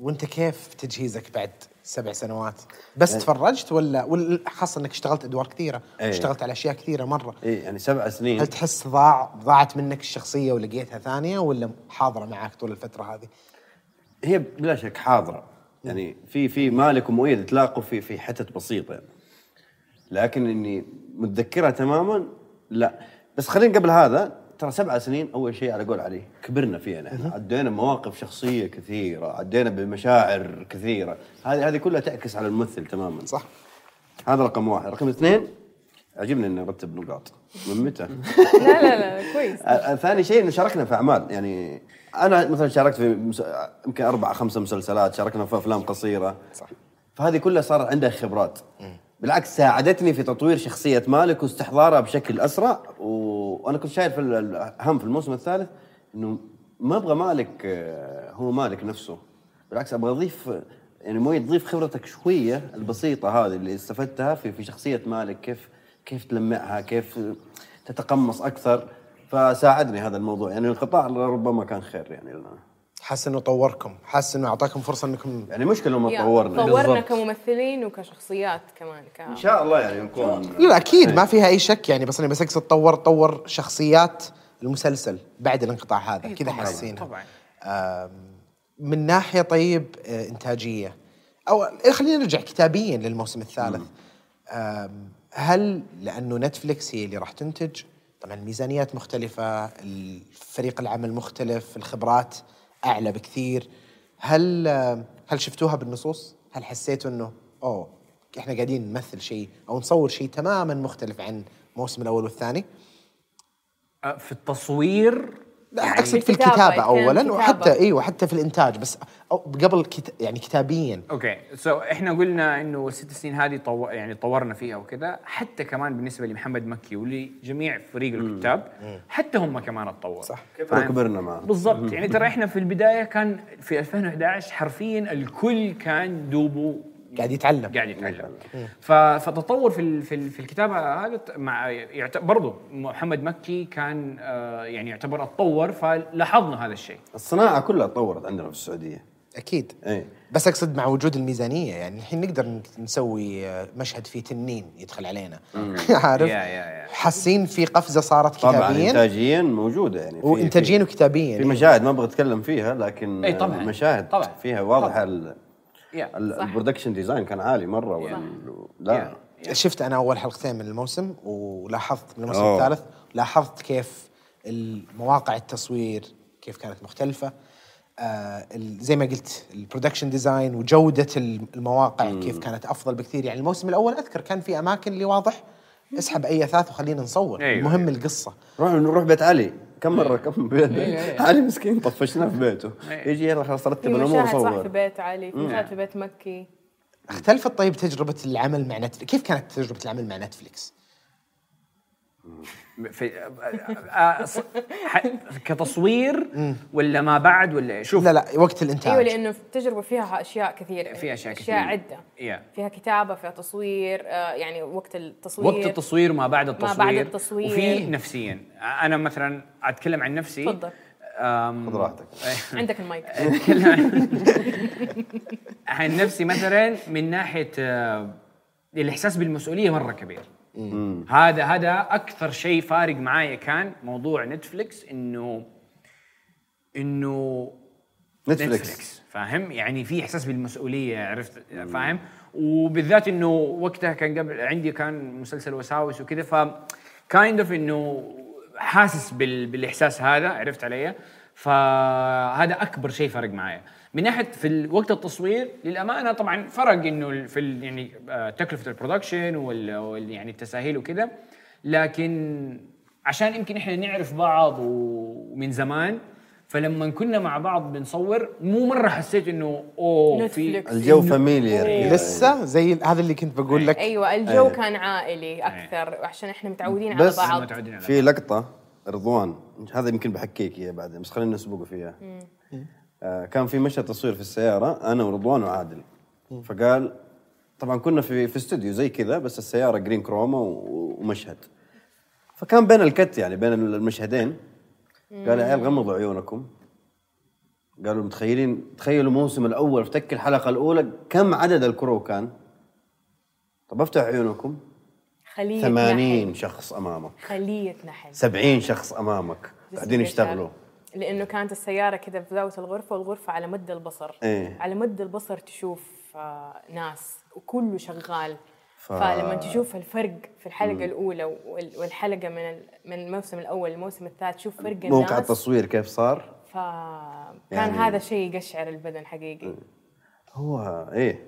وأنت كيف تجهيزك بعد سبع سنوات؟ بس تفرجت ولا ولا خاصة إنك اشتغلت أدوار كثيرة،
إيه.
اشتغلت على أشياء كثيرة مرة،
اي يعني سبع سنين.
هل تحس ضاع ضاعت منك الشخصية ولقيتها ثانية ولا حاضرة معك طول الفترة هذه؟
هي بلا شك حاضرة. يعني في في مالك ومؤيد تلاقوا في في حتت بسيطة. يعني. لكن إني متذكرها تماما لا. بس خلينا قبل هذا ترى سبع سنين أول شيء على قول علي كبرنا فيها نحن. عدينا مواقف شخصية كثيرة عدينا بمشاعر كثيرة. هذه هذه كلها تعكس على الممثل تماما.
صح؟
هذا رقم واحد. رقم اثنين عجبني إني ارتب نقاط. من متى؟
لا لا لا كويس.
آه، آه، ثاني شيء إنه شاركنا في أعمال. يعني أنا مثلا شاركت في. يمكن أربع خمسة مسلسلات شاركنا في أفلام قصيرة
صح.
فهذه كلها صار عندها خبرات بالعكس ساعدتني في تطوير شخصية مالك واستحضارها بشكل أسرع. وأنا كنت شايف ال- الأهم في الموسم الثالث إنه ما أبغى مالك آه، هو مالك نفسه بالعكس أبغى أضيف يعني مو تضيف خبرتك شوية البسيطة هذه اللي استفدتها في في شخصية مالك كيف كيف تلمعها كيف تتقمص أكثر فساعدني هذا الموضوع. يعني القطاع ربما كان خير يعني لنا.
حاسس إنه طوركم، حاسس إنه أعطاكم فرصة إنكم
يعني مشكلة ما طورنا.
طورنا
بالضبط.
كممثلين وكشخصيات كمان ك...
إن شاء الله يعني نكون
لا أكيد ما فيها أي شك يعني بس أنا بس أقصد طور طور شخصيات المسلسل بعد الانقطاع هذا.
إيه
كذا
طبعاً،
حاسينها.
طبعاً.
من ناحية طيب آه، إنتاجية. أو خلينا نرجع كتابيا للموسم الثالث. هل لأنه نتفلكس هي اللي راح تنتج طبعا الميزانيات مختلفة الفريق العمل مختلف الخبرات أعلى بكثير. هل هل شفتوها بالنصوص؟ هل حسيتوا إنه أوه إحنا قاعدين نمثل شيء أو نصور شيء تماما مختلف عن الموسم الأول والثاني؟
في التصوير
لا
يعني
أقصد في
الكتابة،
الكتابه اولا
كتابة.
وحتى إيوه حتى في الإنتاج بس أو قبل كت... يعني كتابيا.
أوكي. so إحنا قلنا إنه الست سنين هذه طو... يعني طورنا فيها وكذا. حتى كمان بالنسبة لمحمد مكي ولجميع فريق الكتاب حتى هم كمان اتطوروا.
صح.
كبرنا معه
بالضبط. يعني ترى إحنا في البداية كان في 2011 حرفيا الكل كان دوبه
قاعد يتعلم.
قاعد يتعلم. ف- فتطور في ال- في ال- في الكتابة هذا مع برضه محمد مكي كان آه، يعني يعتبر اتطور فلاحظنا هذا الشيء.
الصناعة كلها تطورت عندنا في السعودية.
أكيد.
اي
بس أقصد مع وجود الميزانية يعني الحين نقدر نسوي آه، مشهد فيه تنين يدخل علينا. عارف. حاسين في قفزة صارت
طبعا
كتابيا.
انتاجيا موجودة يعني في-
وانتاجيا
في-
وكتابيا
في مشاهد ما أبغى أتكلم فيها لكن
إي طبعاً.
مشاهد
طبعاً.
فيها واضح
صح.
ال production design كان عالي مرة وال... لا.
شفت أنا أول حلقتين من الموسم ولاحظت من الموسم
أوه.
الثالث لاحظت كيف المواقع التصوير كيف كانت مختلفة. آه زي ما قلت ال production design وجودة الم- المواقع كيف كانت أفضل بكثير. يعني الموسم الأول أذكر كان في أماكن اللي واضح اسحب أي أثاث وخلينا نصور.
أيوة.
المهم القصة.
روح نروح بيت علي. كم مرة كم بيت؟
إي إي.
علي مسكين طفشناه في بيته. يجي يلا خلاص
في
رتب
الأمور صح في بيت علي في مشاهد في بيت مكي.
اختلفت طيب تجربة العمل مع نتفلكس كيف كانت تجربة العمل مع نتفلكس
في كتصوير ولا ما بعد ولا شوف
لا لا وقت الإنتاج.
أيوه لأنه التجربه فيها أشياء كثيرة
في أشياء
أشياء
كثير.
عدة.
Yeah.
فيها كتابة فيها تصوير يعني وقت التصوير.
وقت التصوير وما بعد التصوير
بعد التصوير.
وفي نفسيا. أنا مثلا أتكلم عن نفسي.
تفضل.
خذ راحتك.
عندك المايك.
أتكلم عن- نفسي مثلا من ناحية الإحساس بالمسؤولية مرة كبير. هذا هذا أكثر شيء فارق معايا كان موضوع Netflix انه إنه
Netflix
فاهم؟ يعني في إحساس بالمسؤولية عرفت؟ فاهم؟ وبالذات إنه وقتها كان قبل عندي كان مسلسل وساوس وكذا ف kind of إنه حاسس بال... بالإحساس هذا عرفت علي؟ فهذا أكبر شيء فرق معايا. من ناحية في وقت التصوير للأمانة طبعا فرق إنه في يعني آه، تكلفة ال production وال... وال... يعني التساهيل وكذا لكن عشان يمكن إحنا نعرف بعض ومن زمان فلما كنا مع بعض بنصور مو مرة حسيت إنه أوه في.
الجو familiar
لسه؟ زي هذا اللي كنت بقول لك.
أيوه الجو
إيه.
كان عائلي أكثر عشان إحنا متعودين على بعض.
متعودين على
في لقطة رضوان هذا يمكن بحكيك إياه بعدين بس خلينا نسبقه فيها. آه كان في مشهد تصوير في السيارة أنا ورضوان وعادل. فقال طبعا كنا في في استوديو زي كذا بس السيارة green chroma ومشهد. فكان بين ال cut يعني بين المشهدين. قال يا عيال غمضوا عيونكم. قالوا متخيلين تخيلوا الموسم الأول افتك الحلقة الأولى كم عدد ال crew كان؟ طب افتح عيونكم.
خليه
80
نحل.
شخص أمامك.
خليه نحل.
70 شخص أمامك. قاعدين يشتغلوا.
لأنه كانت السيارة كذا في زاويه الغرفة والغرفة على مد البصر.
إيه.
على مد البصر تشوف آه ناس وكله شغال.
ف-.
فلما تشوف الفرق في الحلقة الأولى وال- والحلقة من من الموسم الأول للموسم الثالث تشوف فرق الناس.
موقع التصوير كيف صار؟
فكان
يعني-
هذا شيء يقشعر البدن حقيقي.
هو إيه.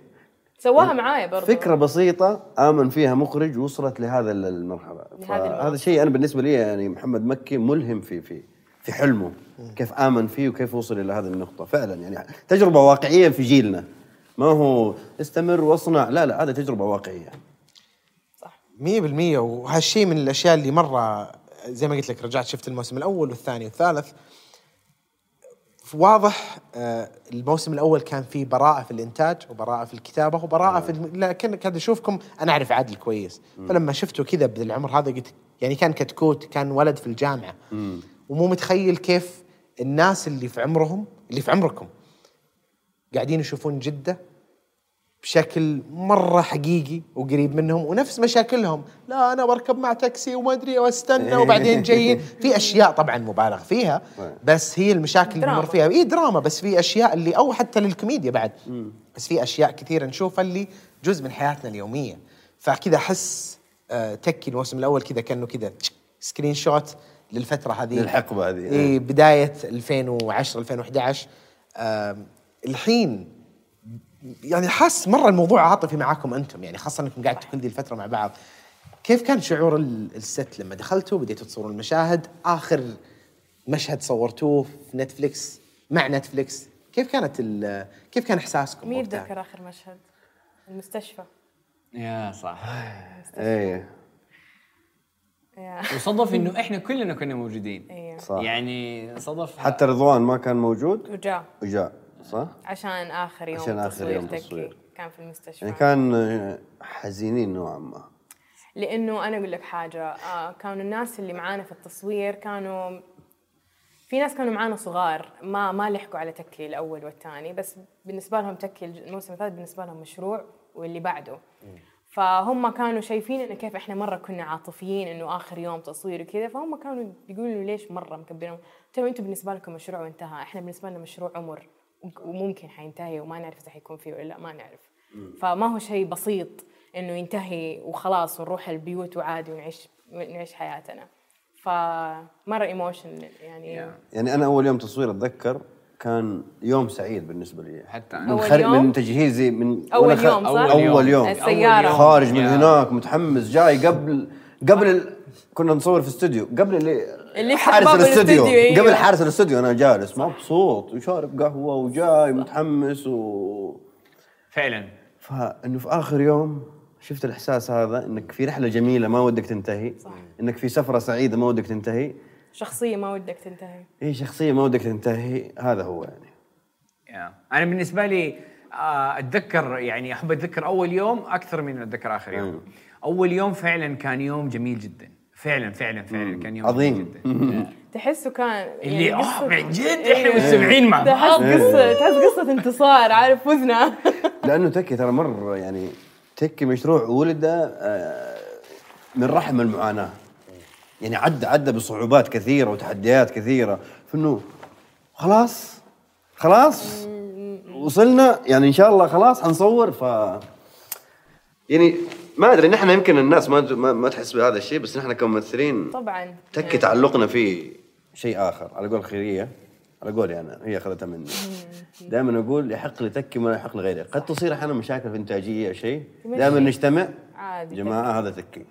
سواها معايا برضه
فكرة بسيطة آمن فيها مخرج وصلت لهذا المرحلة. هذا شيء أنا بالنسبة لي يعني محمد مكي ملهم في في في حلمه. كيف آمن فيه وكيف وصل إلى هذه النقطة. فعلا يعني تجربة واقعية في جيلنا. ما هو استمر واصنع. لا لا هذا تجربة واقعية.
صح.
100% وهالشيء من الأشياء اللي مرة زي ما قلت لك رجعت شفت الموسم الأول والثاني والثالث. واضح آه، الموسم الأول كان فيه براءة في الإنتاج وبراءة في الكتابة وبراءة في. لكن كاد أشوفكم أنا أعرف عادل كويس. فلما شفته كذا بالعمر هذا قلت يعني كان كتكوت كان ولد في الجامعة. ومو متخيل كيف الناس اللي في عمرهم اللي في عمركم قاعدين يشوفون جدة بشكل مرة حقيقي وقريب منهم ونفس مشاكلهم. لا أنا بركب مع تاكسي وما أدري وأستنى وبعدين جايين. في أشياء طبعا مبالغ فيها بس هي المشاكل اللي. نمر فيها. إي دراما بس في أشياء اللي أو حتى للكوميديا بعد. بس في أشياء كثيرة نشوفها اللي جزء من حياتنا اليومية. فكذا أحس آه، تكي الموسم الأول كذا كأنه كذا screenshot للفترة هذه
للحقبة هذه.
اي بداية 2010 2011 آم، الحين يعني حاس مرة الموضوع عاطفي معاكم أنتم يعني خاصة أنكم قاعد كل دي الفترة مع بعض كيف كان شعور ال- ال set لما دخلتوا بديتوا تصورون المشاهد آخر مشهد صورتوه في نتفليكس مع نتفليكس كيف كانت ال- كيف كان إحساسكم
مين؟ يتذكر آخر مشهد؟ المستشفى
يا صح
إيه.
وصدف إنه إحنا كلنا كنا موجودين.
أيوه
صح.
يعني صدف
حتى رضوان ما كان موجود؟
وجاء.
وجاء صح؟
عشان آخر يوم
عشان آخر
تصوير
يوم. تصوير.
كان في المستشفى.
يعني كان حزينين نوعا ما.
لأنه أنا أقول لك حاجة آه كانوا الناس اللي معانا في التصوير كانوا في ناس كانوا معانا صغار ما ما لحقوا على تكي الأول والثاني بس بالنسبة لهم تكي الموسم الثالث بالنسبة لهم مشروع واللي بعده. فهم كانوا شايفين إنه كيف إحنا مرة كنا عاطفيين إنه آخر يوم تصوير وكذا فهم كانوا يقولوا ليش مرة مكبرين ترى أنتم بالنسبة لكم مشروع وانتهى إحنا بالنسبة لنا مشروع عمر وممكن حينتهي وما نعرف إذا حيكون فيه ولا لا ما نعرف. فما هو شيء بسيط إنه ينتهي وخلاص ونروح البيوت وعادي ونعيش نعيش حياتنا. فمرة emotion يعني.
يعني أنا أول يوم تصوير أتذكر كان يوم سعيد بالنسبة لي
حتى
من,
أنا.
أول
خر...
يوم؟
من تجهيزي من
أول
وأنا خ-
يوم، صح؟
أول يوم
السيارة.
خارج من. هناك متحمس جاي قبل قبل ال... كنا نصور في استوديو قبل اللي
اللي
حارس الاستوديو
الاستوديو، أيوة.
قبل حارس الاستوديو أنا جالس مبسوط وشارب قهوة وجاي متحمس و
فعلا
فانه في آخر يوم شفت الإحساس هذا إنك في رحلة جميلة ما ودك تنتهي صح. إنك في سفرة سعيدة ما ودك تنتهي
شخصية ما ودك تنتهي.
هي شخصية ما ودك تنتهي هذا هو يعني.
يا. أنا بالنسبة لي آه، أتذكر يعني أحب أتذكر أول يوم أكثر من أتذكر آخر يوم. أول يوم فعلا كان يوم جميل جدا. فعلا فعلا فعلا كان يوم
عظيم.
جميل جدا
تحسه كان
اللي
يعني
آه
قصة-
من جد؟
إيه.
إحنا مستمعين مع
تحس
بعض
قصه تحس قصة انتصار عارف فزنا
لأنه تكي ترى مرة يعني تكي مشروع ولد آه، من رحم المعاناة. يعني عدى عدى بصعوبات كثيرة وتحديات كثيرة. فإنه خلاص خلاص. وصلنا يعني إن شاء الله خلاص حنصور. ف يعني ما أدري نحن يمكن الناس ما ما, ما تحس بهذا الشيء بس نحن كممثلين
طبعا.
تكي تعلقنا فيه شيء آخر على قول خيرية على قولي أنا هي أخذتها مني. دائما أقول يحق لتكي ما يحق لغيره قد تصير أحيانا مشاكل في إنتاجية أو شيء دائما نجتمع.
عادي.
جماعة هذا تكي.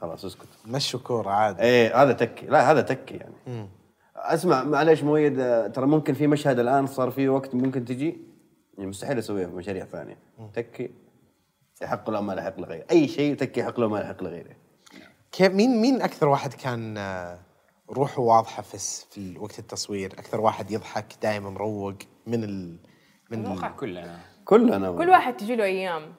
خلاص اسكت.
مشوا كوره عادي.
إيه هذا تكي. لا هذا تكي يعني. اسمع معليش مؤيد ترى ممكن في مشهد الآن صار في وقت ممكن تجي؟ يعني مستحيل أسويه في مشاريع ثانية. تكي يحق له ما لا يحق لغيره. أي شيء تكي يحق له ما لا يحق لغيره.
كيف مين مين أكثر واحد كان آه، روحه واضحة في في وقت التصوير؟ أكثر واحد يضحك دائما مروق من ال من ال...
أتوقع كلنا.
كلنا.
كل واحد تجي له أيام.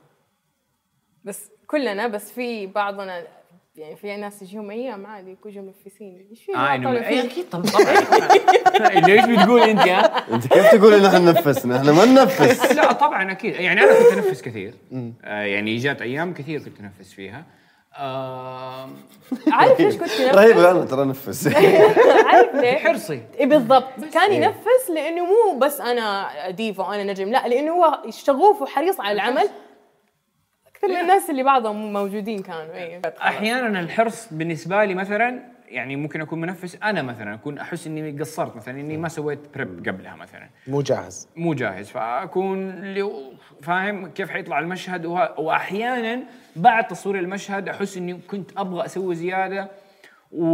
بس كلنا بس في بعضنا يعني في ناس تجيهم أيام عادي يكونوا منفسين إيش في آه
إيه،
فيه؟
أكيد طبعا. طبعا ليش بتقول أنت ها؟
أنت كيف تقول إن إحنا ننفسنا إحنا ما ننفس.
لا طبعا أكيد. يعني أنا كنت أنفس كثير. آه يعني جات أيام كثير كنت أنفس فيها. آه
عارف ليش كنت
رهيب
ينفس؟
أنا ترى نفس
عارف ليه؟
حرصي.
اي بالضبط. كان ينفس لأنه مو بس أنا ديفا وأنا نجم لا لأنه هو شغوف وحريص على العمل. أكثر من الناس اللي بعضهم موجودين كانوا اي
أحيانا الحرص بالنسبة لي مثلا يعني ممكن أكون منفس أنا مثلا أكون أحس إني قصرت مثلا إني ما سويت prep قبلها مثلا.
مو جاهز.
مو جاهز. فأكون اللي فاهم كيف حيطلع المشهد؟ وه... واحيانا بعد تصوير المشهد أحس إني كنت أبغى أسوي زيادة و...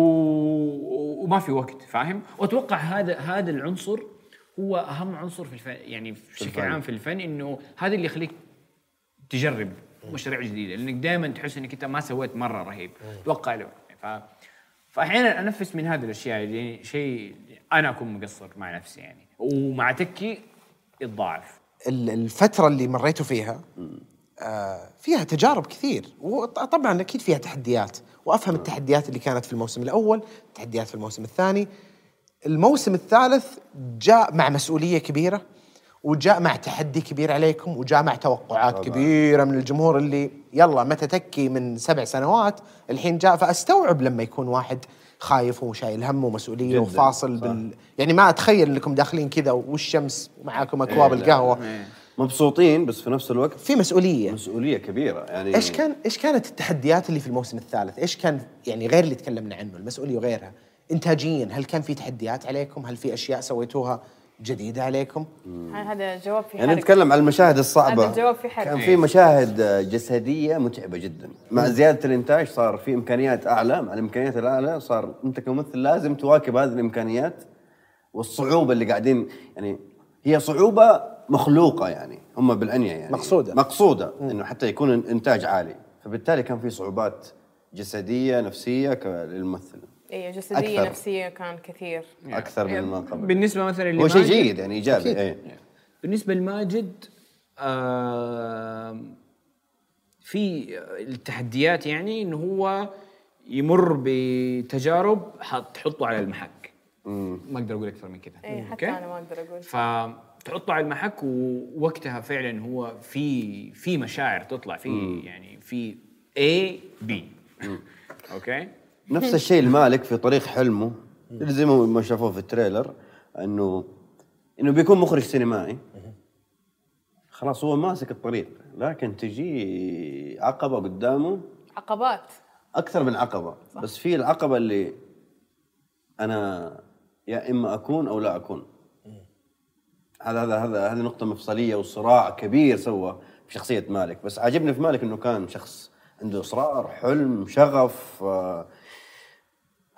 وما في وقت فاهم؟ وأتوقع هذا هذا العنصر هو أهم عنصر في الفن يعني بشكل. عام في الفن إنه هذا اللي يخليك تجرب. مشاريع جديدة لأنك دائما تحس إنك أنت ما سويت مرة رهيب. أتوقع له ف... فاحيانا أنفس من هذه الأشياء يعني شيء أنا أكون مقصر مع نفسي يعني. ومع تكي يتضاعف
ال- الفترة اللي مريتوا فيها آه فيها تجارب كثير. وطبعا أكيد فيها تحديات. وأفهم التحديات اللي كانت في الموسم الأول تحديات في الموسم الثاني. الموسم الثالث جاء مع مسؤولية كبيرة. وجاء مع تحدي كبير عليكم وجاء مع توقعات
طبعاً.
كبيرة من الجمهور اللي يلا متى تكي من سبع سنوات الحين جاء فأستوعب لما يكون واحد خايف وشايل هم
ومسؤولية
وفاصل
صح.
بال يعني ما أتخيل إنكم داخلين كذا والشمس ومعاكم أكواب
إيه،
القهوة
مبسوطين بس في نفس الوقت
في مسؤولية
مسؤولية كبيرة يعني
إيش كان إيش كانت التحديات اللي في الموسم الثالث؟ إيش كان يعني غير اللي تكلمنا عنه المسؤولية وغيرها انتاجيا هل كان في تحديات عليكم؟ هل في أشياء سويتوها جديدة عليكم؟
هذا جواب في
يعني
حرق
نتكلم عن المشاهد الصعبة.
هذا الجواب في حرق.
كان في مشاهد جسدية متعبة جدا. مع زيادة الإنتاج صار في إمكانيات أعلى. مع الإمكانيات الأعلى صار أنت كممثل لازم تواكب هذه الإمكانيات والصعوبة اللي قاعدين يعني هي صعوبة مخلوقة يعني. هم بالعنيه يعني.
مقصودة.
مقصودة. إنه حتى يكون الانتاج عالي. فبالتالي كان في صعوبات جسدية نفسية للممثل.
اي جسدية
أكثر.
نفسية كان كثير.
أكثر من ما قبل.
بالنسبة مثلا
هو شيء جيد يعني
إيجابي.
إيه.
بالنسبة لماجد في التحديات يعني انه هو يمر بتجارب حتحطه على المحك. ما أقدر أقول أكثر من كذا.
اي حتى؟ أنا ما أقدر أقول.
فتحطه على المحك ووقتها فعلا هو في في مشاعر تطلع في يعني في A B. أوكي؟
نفس الشيء المالك في طريق حلمه اللي زي ما ما شافوه في ال trailer انه إنه بيكون مخرج سينمائي. خلاص هو ماسك الطريق لكن تجي عقبة قدامه.
عقبات.
أكثر من عقبة. صح. بس في العقبة اللي أنا يا إما أكون أو لا أكون. هذا هذا هذا هذه نقطة مفصلية وصراع كبير سوى في شخصية مالك. بس عاجبني في مالك إنه كان شخص عنده إصرار حلم شغف آه،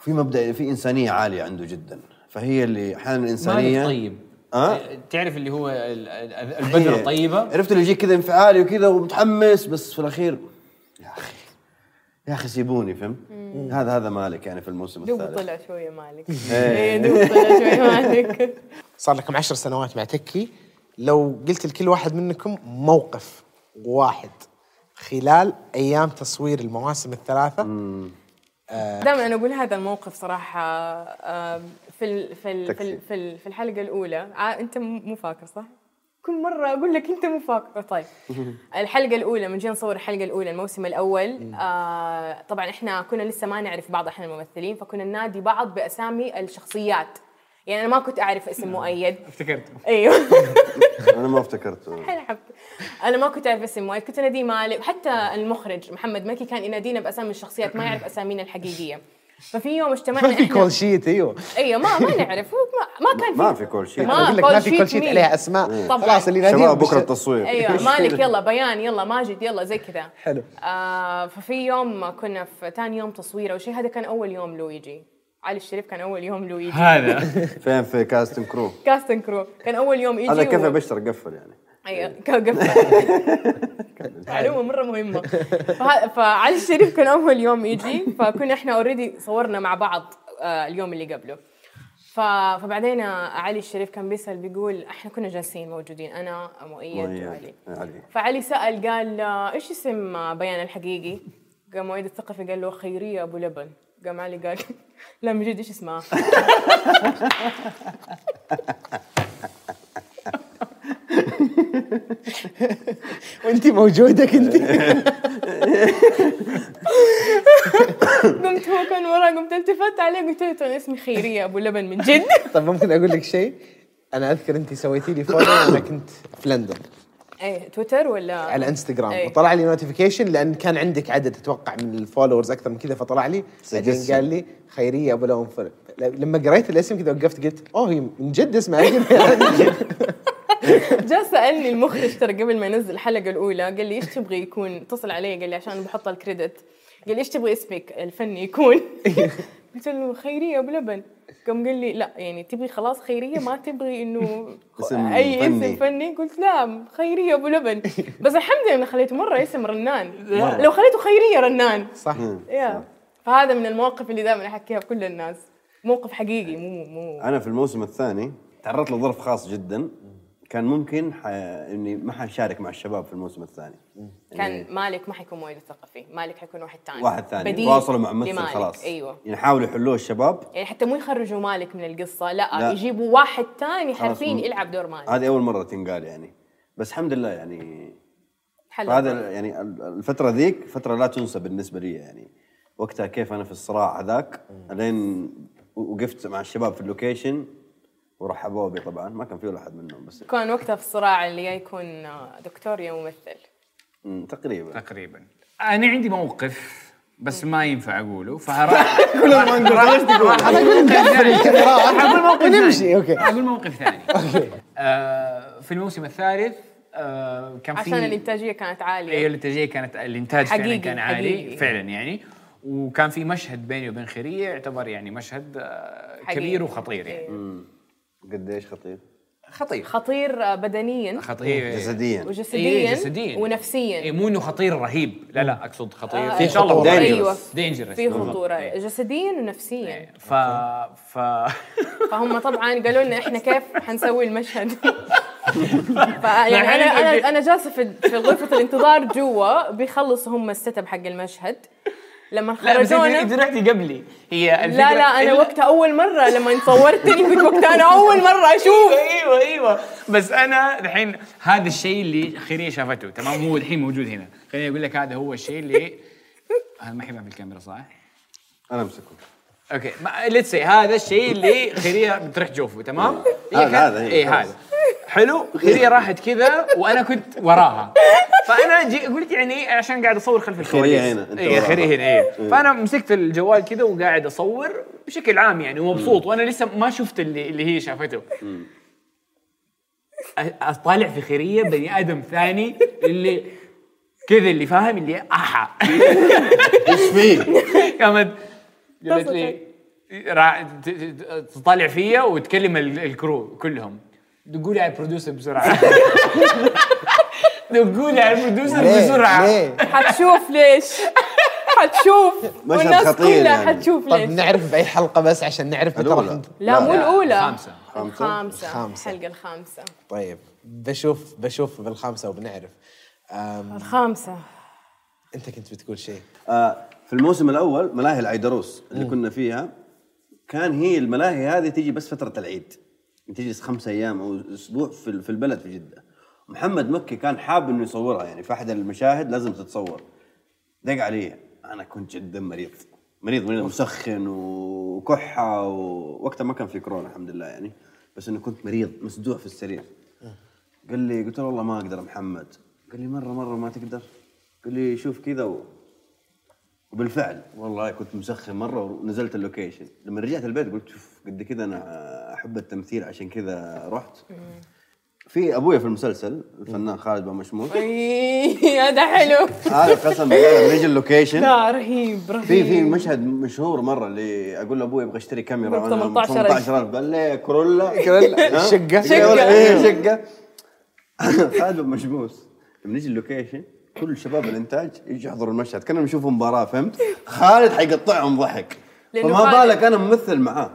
في مبدأ في إنسانية عالية عنده جدا. فهي اللي أحيانا الانسانيه
مالك طيب؟
أه؟
تعرف اللي هو ال- ال-
البذرة
الطيبة؟
عرفت اللي يجيك كذا انفعالي وكذا ومتحمس بس في الاخير يا أخي يا أخي سيبوني فهمت؟ هذا هذا مالك يعني في الموسم
دوب
الثالث.
طلع شوية مالك.
إيه.
إيه دوب طلع شوية مالك.
صار لكم عشر سنوات مع تكي. لو قلت لكل واحد منكم موقف واحد خلال أيام تصوير المواسم الثلاثة
دائما أنا أقول هذا الموقف صراحة آه، في في في في ال- في الحلقة الأولى. ع- أنت مو فاكر صح؟ كل مرة أقول لك أنت مو فاكر. طيب. الحلقة الأولى من جينا نصور الحلقة الأولى الموسم الأول آه طبعا إحنا كنا لسه ما نعرف بعض إحنا الممثلين فكنا ننادي بعض بأسامي الشخصيات. يعني أنا ما كنت أعرف اسم مؤيد.
افتكرت
أيوه.
أنا ما افتكرته.
أنا ما كنت أعرف اسم مؤيد. كنت اناديه مالك حتى المخرج محمد مكي كان ينادينا بأسامي الشخصيات. ما يعرف أسامينا الحقيقية. ففي يوم اجتمعنا
ما في call sheet أيوه
أيوه ما ما نعرف. هو ما, ما كان في
ما في كل شيء.
ما-
أقول لك ما في call
sheet؟
عليها أسماء.
طبعاً.
خلاص اللي
شباب
بكرة
التصوير.
أيوه مالك. يلا بيان. يلا ماجد يلا زي كذا.
حلو.
آه ففي يوم كنا في ثاني يوم تصوير أو شيء. هذا كان أول يوم له يجي علي الشريف كان أول يوم له يجي.
هذا.
فين في cast and
crew cast and crew كان أول يوم يجي
هذا كيف بشتر قفل يعني.
أيوه قفل. معلومة مرة مهمة. فعلي الشريف كان أول يوم يجي فكنا إحنا اوريدي صورنا مع بعض آه، اليوم اللي قبله. فبعدين علي الشريف كان بيسأل بيقول إحنا كنا جالسين موجودين أنا مؤيد وعلي.
علي.
فعلي سأل قال آه، إيش اسم بيان الحقيقي؟ قام مؤيد الثقفي قال له خيرية أبو لبن. قام علي قال لا من جد إيش اسمها؟
وأنت موجوده كنت
قمت هو كان وراه قمت التفت عليه قلت له أنا اسمي خيرية أبو لبن من جد.
طيب ممكن أقول لك شيء؟ أنا أذكر أنت سويتي لي follow وأنا كنت في لندن.
إيه تويتر ولا؟
على إنستغرام.
أي.
وطلع لي notification لأن كان عندك عدد أتوقع من ال followers أكثر من كذا فطلع لي. بعدين. قال لي خيرية أبو لبن فل لما قريت الاسم كذا وقفت قلت أوه هي من جد اسمها.
جاء سألني المخرج ترى قبل ما ينزل الحلقة الأولى قال لي إيش تبغي يكون؟ اتصل علي قال لي عشان بحط الكريدت قال لي إيش تبغي اسمك الفني يكون؟ قلت له خيرية أبو لبن. قام قال لي لا يعني تبغي خلاص خيرية؟ ما تبغي إنه
اسم
أي
فني.
اسم فني. قلت لا خيرية أبو لبن. بس الحمد لله انه خليته مرة اسم رنان. لو خليته خيرية رنان.
صح.
يا. فهذا من المواقف اللي دائما أحكيها بكل الناس. موقف حقيقي مو مو
أنا في الموسم الثاني تعرضت لظرف خاص جدا. كان ممكن ح... إني ما حشارك مع الشباب في الموسم الثاني.
كان مالك ما حيكون مؤيد الثقفي مالك حيكون واحد ثاني.
واحد ثاني.
بديل
تواصلوا مع ممثل. خلاص.
أيوه.
يعني حاولوا يحلوه الشباب.
يعني حتى مو يخرجوا مالك من القصة. لا,
لا.
يجيبوا واحد ثاني حرفيا
م-
يلعب دور مالك.
هذه أول مرة تنقال يعني. بس الحمد لله يعني
حلو.
فهذا يعني ال- الفترة ذيك فترة لا تنسى بالنسبة لي يعني. وقتها كيف أنا في الصراع هذاك لين وقفت مع الشباب في ال location. ورحبوا بي طبعا ما كان في ولا أحد منهم بس.
كان وقتها في الصراع اللي يا يكون دكتور يا ممثل.
مم، تقريبا.
تقريبا. أنا عندي موقف بس ما ينفع أقوله فراح كل ما نقول
أنا أقول نقفل الكاميرات
أقول موقف
ونمشي
ثاني.
أوكي.
أقول موقف ثاني. آه، في الموسم الثالث آه، كان في
عشان الإنتاجية كانت عالية.
أيوه الإنتاجية كانت الإنتاج فعلا
حقيقي،
كان عالي
حقيقي.
فعلا يعني. وكان في مشهد بيني وبين خيريه يعتبر يعني مشهد آه،. كبير وخطير يعني.
قديش خطير؟
خطير.
خطير بدنيا.
خطير.
جسديا.
وجسديا.
إيه، جسديا.
ونفسيا.
إيه مو إنه خطير رهيب. لا لا أقصد خطير.
آه،
إن شاء الله
خطورة.
خطير.
أيوه.
Dangerous.
في. خطورة. جسديا ونفسيا.
ف ف.
فهم طبعا قالوا لنا إحنا كيف حنسوي المشهد. فيعني أنا أنا أنا جالسة في في غرفة الانتظار جوا. بيخلصوا هم السيت أب حق المشهد. لما
لا بس
خرجونا
انت رحتي قبلي. هي الفكرة
لا لا
أنا
وقتها أول مرة لما صورتني قلت وقتها أنا أول مرة أشوف.
أيوه أيوه بس أنا الحين هذا الشيء اللي خيريه شافته. تمام هو الحين موجود هنا. خليني أقول لك هذا هو الشيء اللي هذا ما حيبان في الكاميرا صح؟
أنا أمسكه.
أوكي. let's see هذا الشيء اللي خيريه بتروح جوفه تمام؟
هذا- هذا،
اي هذا. حلو؟ خيريه راحت كذا وأنا كنت وراها. فأنا جي قلت يعني عشان قاعد أصور خلف الكواليس.
خيرية هنا،
اي. خيريه هنا اي فأنا مسكت الجوال كذا وقاعد أصور بشكل عام يعني ومبسوط وأنا لسه ما شفت اللي اللي هي شافته. أطالع في خيرية بني آدم ثاني اللي كذا اللي فاهم اللي احا
إيش فيه؟
قامت قالت لي را- ت- ت- تطالع فيا وتكلم ال- ال crew كلهم. تقولي على البروديوسر بسرعة نقول على البرودوسر
ليه
بسرعة
ليه
حتشوف ليش. حتشوف.
مشهد
والناس
خطير
كلها
يعني.
حتشوف
طب
ليش.
نعرف بأي حلقة بس عشان نعرف متى راح
لا مو
لا،
الأولى.
خامسة.
الخامسة؟
الخامسة.
الحلقة الخامسة.
طيب بشوف بشوف بالخامسة وبنعرف. أم
الخامسة.
أنت كنت بتقول شيء.
آه، في الموسم الأول ملاهي العيدروس اللي كنا فيها كان هي الملاهي هذه تيجي بس فترة العيد. تجلس خمسة أيام أو أسبوع في في البلد في جدة. محمد مكي كان حاب إنه يصورها يعني في أحد المشاهد لازم تتصور. دق علي أنا كنت جدا مريض. مريض مريض مسخن وكحة ووقتها ما كان في كورونا الحمد لله يعني. بس إنه كنت مريض مسدوع في السرير. قال لي قلت له والله ما أقدر محمد. قال لي مرة مرة ما تقدر. قال لي شوف كذا. وبالفعل. والله كنت مسخن مرة ونزلت ال location. لما رجعت البيت قلت شوف قد كذا أنا أحب التمثيل عشان كذا رحت. في أبويا في المسلسل الفنان خالد بن مشموس
أي هذا حلو.
هذا قسم بالله نجي ال location.
لا رهيب رهيب.
في في مشهد مشهور مرة اللي أقول لابوي أبغى اشتري كاميرا
ب
وأنا
18,000.
18000 قال لي كورولا. ها؟
شقة.
شقه إيه شقة. خالد بن مشموس لما نجي ال location كل شباب الإنتاج يجي يحضروا المشهد. كانوا يشوفوا مباراة فهمت؟ خالد حيقطعهم ضحك. فما بالك أنا ممثل معاه.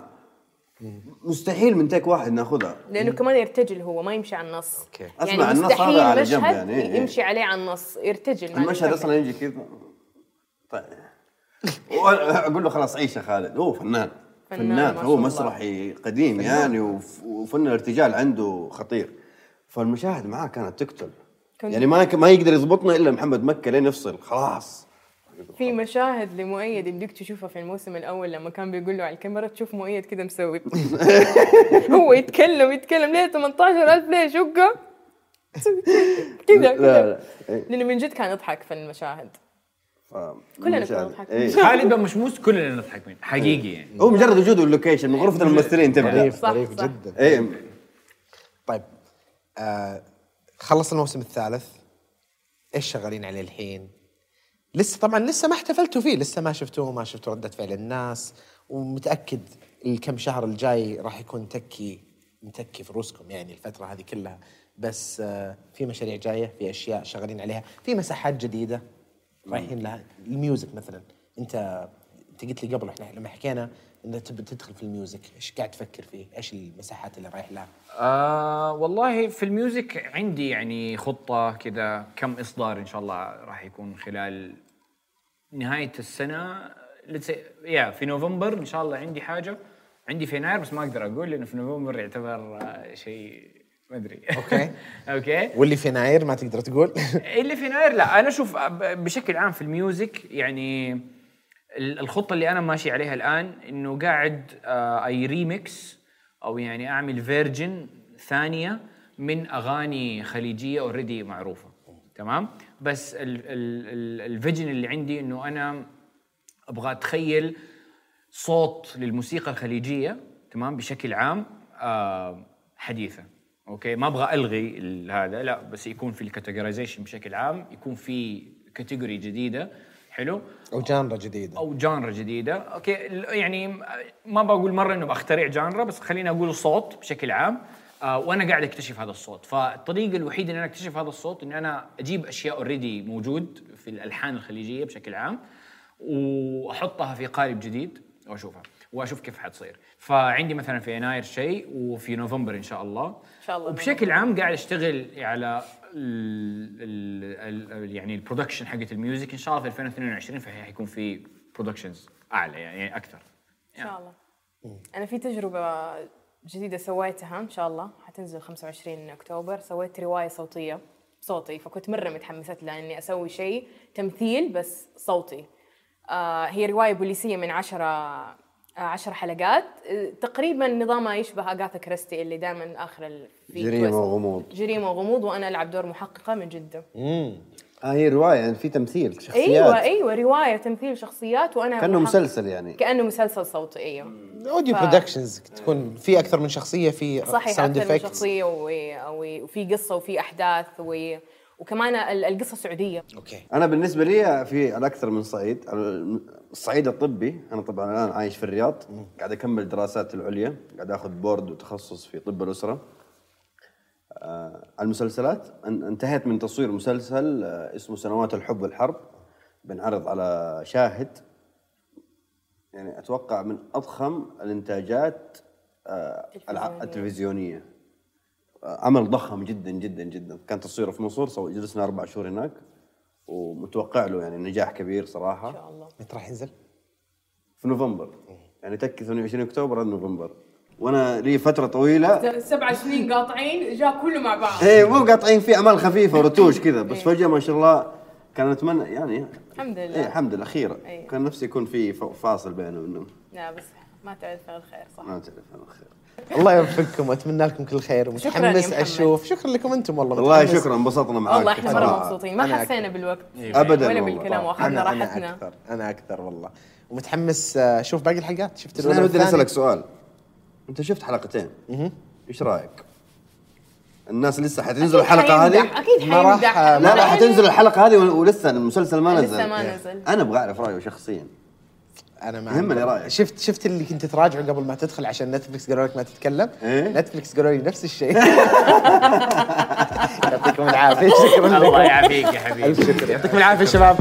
مستحيل من take واحد ناخذها.
لأنه كمان يرتجل هو ما يمشي على النص.
okay.
يعني
أسمع النص هذا على جنب يعني، إيه،.
يمشي عليه على النص يرتجل
المشهد. أصلا يجي كذا. طيب. أقول له خلاص عيش يا خالد. هو فنان.
فنان
فنان
الله.
مسرحي قديم يعني وف- وفن الارتجال عنده خطير. فالمشاهد معاه كانت تقتل. يعني ما ما يقدر يضبطنا إلا محمد مكة لين يفصل. خلاص.
في مشاهد لمؤيد يمديك تشوفها في الموسم الأول لما كان بيقول له على الكاميرا تشوف مؤيد كده مسوي. هو يتكلم يتكلم ليه 18000 ليه؟ شقه كذا
لا
كذا.
لا. إيه.
لأنه من جد كان يضحك في المشاهد. كلنا كنا نضحك.
إيه.
خالد مشموس كلنا نضحك منه. حقيقي يعني.
هو مجرد وجوده اللوكيشن من غرفة الممثلين تبدأ.
ظريف
صح،
ظريف. جدا.
إيه.
طيب آه خلص الموسم الثالث إيش شغالين عليه الحين؟ لسه طبعا لسه ما احتفلتوا فيه لسه ما شفتوه ما شفتوا ردة فعل الناس ومتأكد الكم شهر الجاي راح يكون تكي متكي في روسكم يعني الفترة هذه كلها بس آه في مشاريع جاية في أشياء شغالين عليها في مساحات جديدة رايحين لها الميوزك مثلا أنت أنت قلت لي قبل إحنا لما حكينا انك تبي تدخل في ال music إيش قاعد تفكر فيه؟ إيش المساحات اللي رايح لها؟
آه والله في ال music عندي يعني خطة كذا كم إصدار إن شاء الله راح يكون خلال نهاية السنة. يا في نوفمبر إن شاء الله عندي حاجة. عندي في يناير بس ما أقدر أقول لأنه في نوفمبر يعتبر آه، شيء ما أدري.
okay.
okay.
واللي في يناير ما تقدر تقول؟
اللي في يناير لا أنا أشوف بشكل عام في ال music يعني ال- الخطة اللي أنا ماشي عليها الآن إنه قاعد آه، اي ريميكس أو يعني أعمل version ثانية من أغاني خليجية already معروفة. تمام؟ بس ال- ال- ال- ال vision اللي عندي إنه أنا أبغى أتخيل صوت للموسيقى الخليجية تمام؟ بشكل عام آه حديثة. okay؟ ما أبغى ألغي ال- هذا لا بس يكون في ال categorization بشكل عام يكون في category جديدة. حلو؟
أو genre
جديدة. أو genre جديدة. okay يعني ما بقول مرة إنه بخترع genre بس خليني أقول صوت بشكل عام. آه وأنا قاعد أكتشف هذا الصوت. فالطريقة الوحيدة إن أنا أكتشف هذا الصوت إن أنا أجيب أشياء already موجود في الألحان الخليجية بشكل عام وأحطها في قالب جديد وأشوفها وأشوف كيف حتصير. فعندي مثلا في يناير شيء وفي نوفمبر إن شاء الله.
إن شاء الله
وبشكل عام قاعد أشتغل على ال ال ال يعني ال production حقت ال music إن شاء الله في 2022 فحيكون في productions أعلى يعني أكثر.
إن شاء الله. أنا في تجربة جديدة سويتها إن شاء الله حتنزل 25 أكتوبر. سويت رواية صوتية صوتي فكنت مرة متحمسه لها إني أسوي شيء تمثيل بس صوتي. آه هي رواية بوليسية من عشرة عشر حلقات. آه تقريبا نظامها يشبه أغاثا كريستي اللي دائما آخر في twist.
وغموض.
جريمة وغموض وأنا ألعب دور محققة من جدة.
آه هي رواية يعني في تمثيل شخصيات.
أيوه أيوه رواية تمثيل شخصيات وأنا
كأنه
محقق-
مسلسل يعني.
كأنه مسلسل صوتي أيوه.
audio
ف-
productions تكون في أكثر من شخصية في
صحيح
sound
أكثر من شخصية و- و- وفي قصة وفي أحداث و... وكمان ال- القصة سعودية.
okay.
أنا بالنسبة لي في على أكثر من صعيد الصعيد الطبي أنا طبعا الآن عايش في الرياض قاعد أكمل دراسات العليا قاعد آخذ board وتخصص في طب الأسرة. آه المسلسلات إن- انتهيت من تصوير مسلسل آه اسمه سنوات الحب والحرب بنعرض على شاهد. يعني أتوقع من أضخم الإنتاجات آه.
التلفزيونية.
آه عمل ضخم جدا جدا جدا. كان تصويره في مصر سو- جلسنا أربع شهور هناك ومتوقع له يعني نجاح كبير صراحة.
إن شاء الله.
متى راح ينزل؟
في نوفمبر. يعني تكي 28 أكتوبر هذا نوفمبر. وأنا لي فترة طويلة.
سبع سنين قاطعين جاء كله مع بعض.
إيه مو قاطعين فيه أعمال خفيفة ورتوش كذا. بس فجأة ما شاء الله كان أتمنى يعني
الحمد لله.
إيه الحمد لله أخيرا
أيوة.
كان نفسي يكون في ف- فاصل بينه وبينهم.
لا بس ما تعرف الخير صح.
ما تعرف الخير.
الله يوفقكم واتمنى لكم كل خير ومتحمس. أشوف. شكرا لكم أنتم والله
والله. شكرا انبسطنا معاك.
والله إحنا
مرة.
مبسوطين. ما حسينا بالوقت.
ابدا
ولا
والله.
بالكلام واخذنا
أنا أنا
راحتنا.
أكثر. أنا أكثر والله. ومتحمس آه، أشوف باقي الحلقات. شفت
أنا ودي
والثانية؟
أسألك سؤال. أنت شفت حلقتين. إيش رأيك؟ الناس لسه حتنزل
أكيد الحلقة
هذه؟
أكيد
ما راح-
حيمدح
لا،
أنا-
حتنزل الحلقة هذه ولسه المسلسل ما
لسه
نزل.
ما نزل.
أنا أبغى أعرف رايه شخصيا.
أنا ما
يهمني رأيك.
شفت شفت اللي كنت تراجعه قبل ما تدخل عشان نتفلكس قالوا لك ما تتكلم؟
إيه؟
نتفلكس قالوا لي نفس الشيء. يعطيكم العافية. شكرا
الله يعافيك يا حبيبي.
يعطيكم العافية شباب.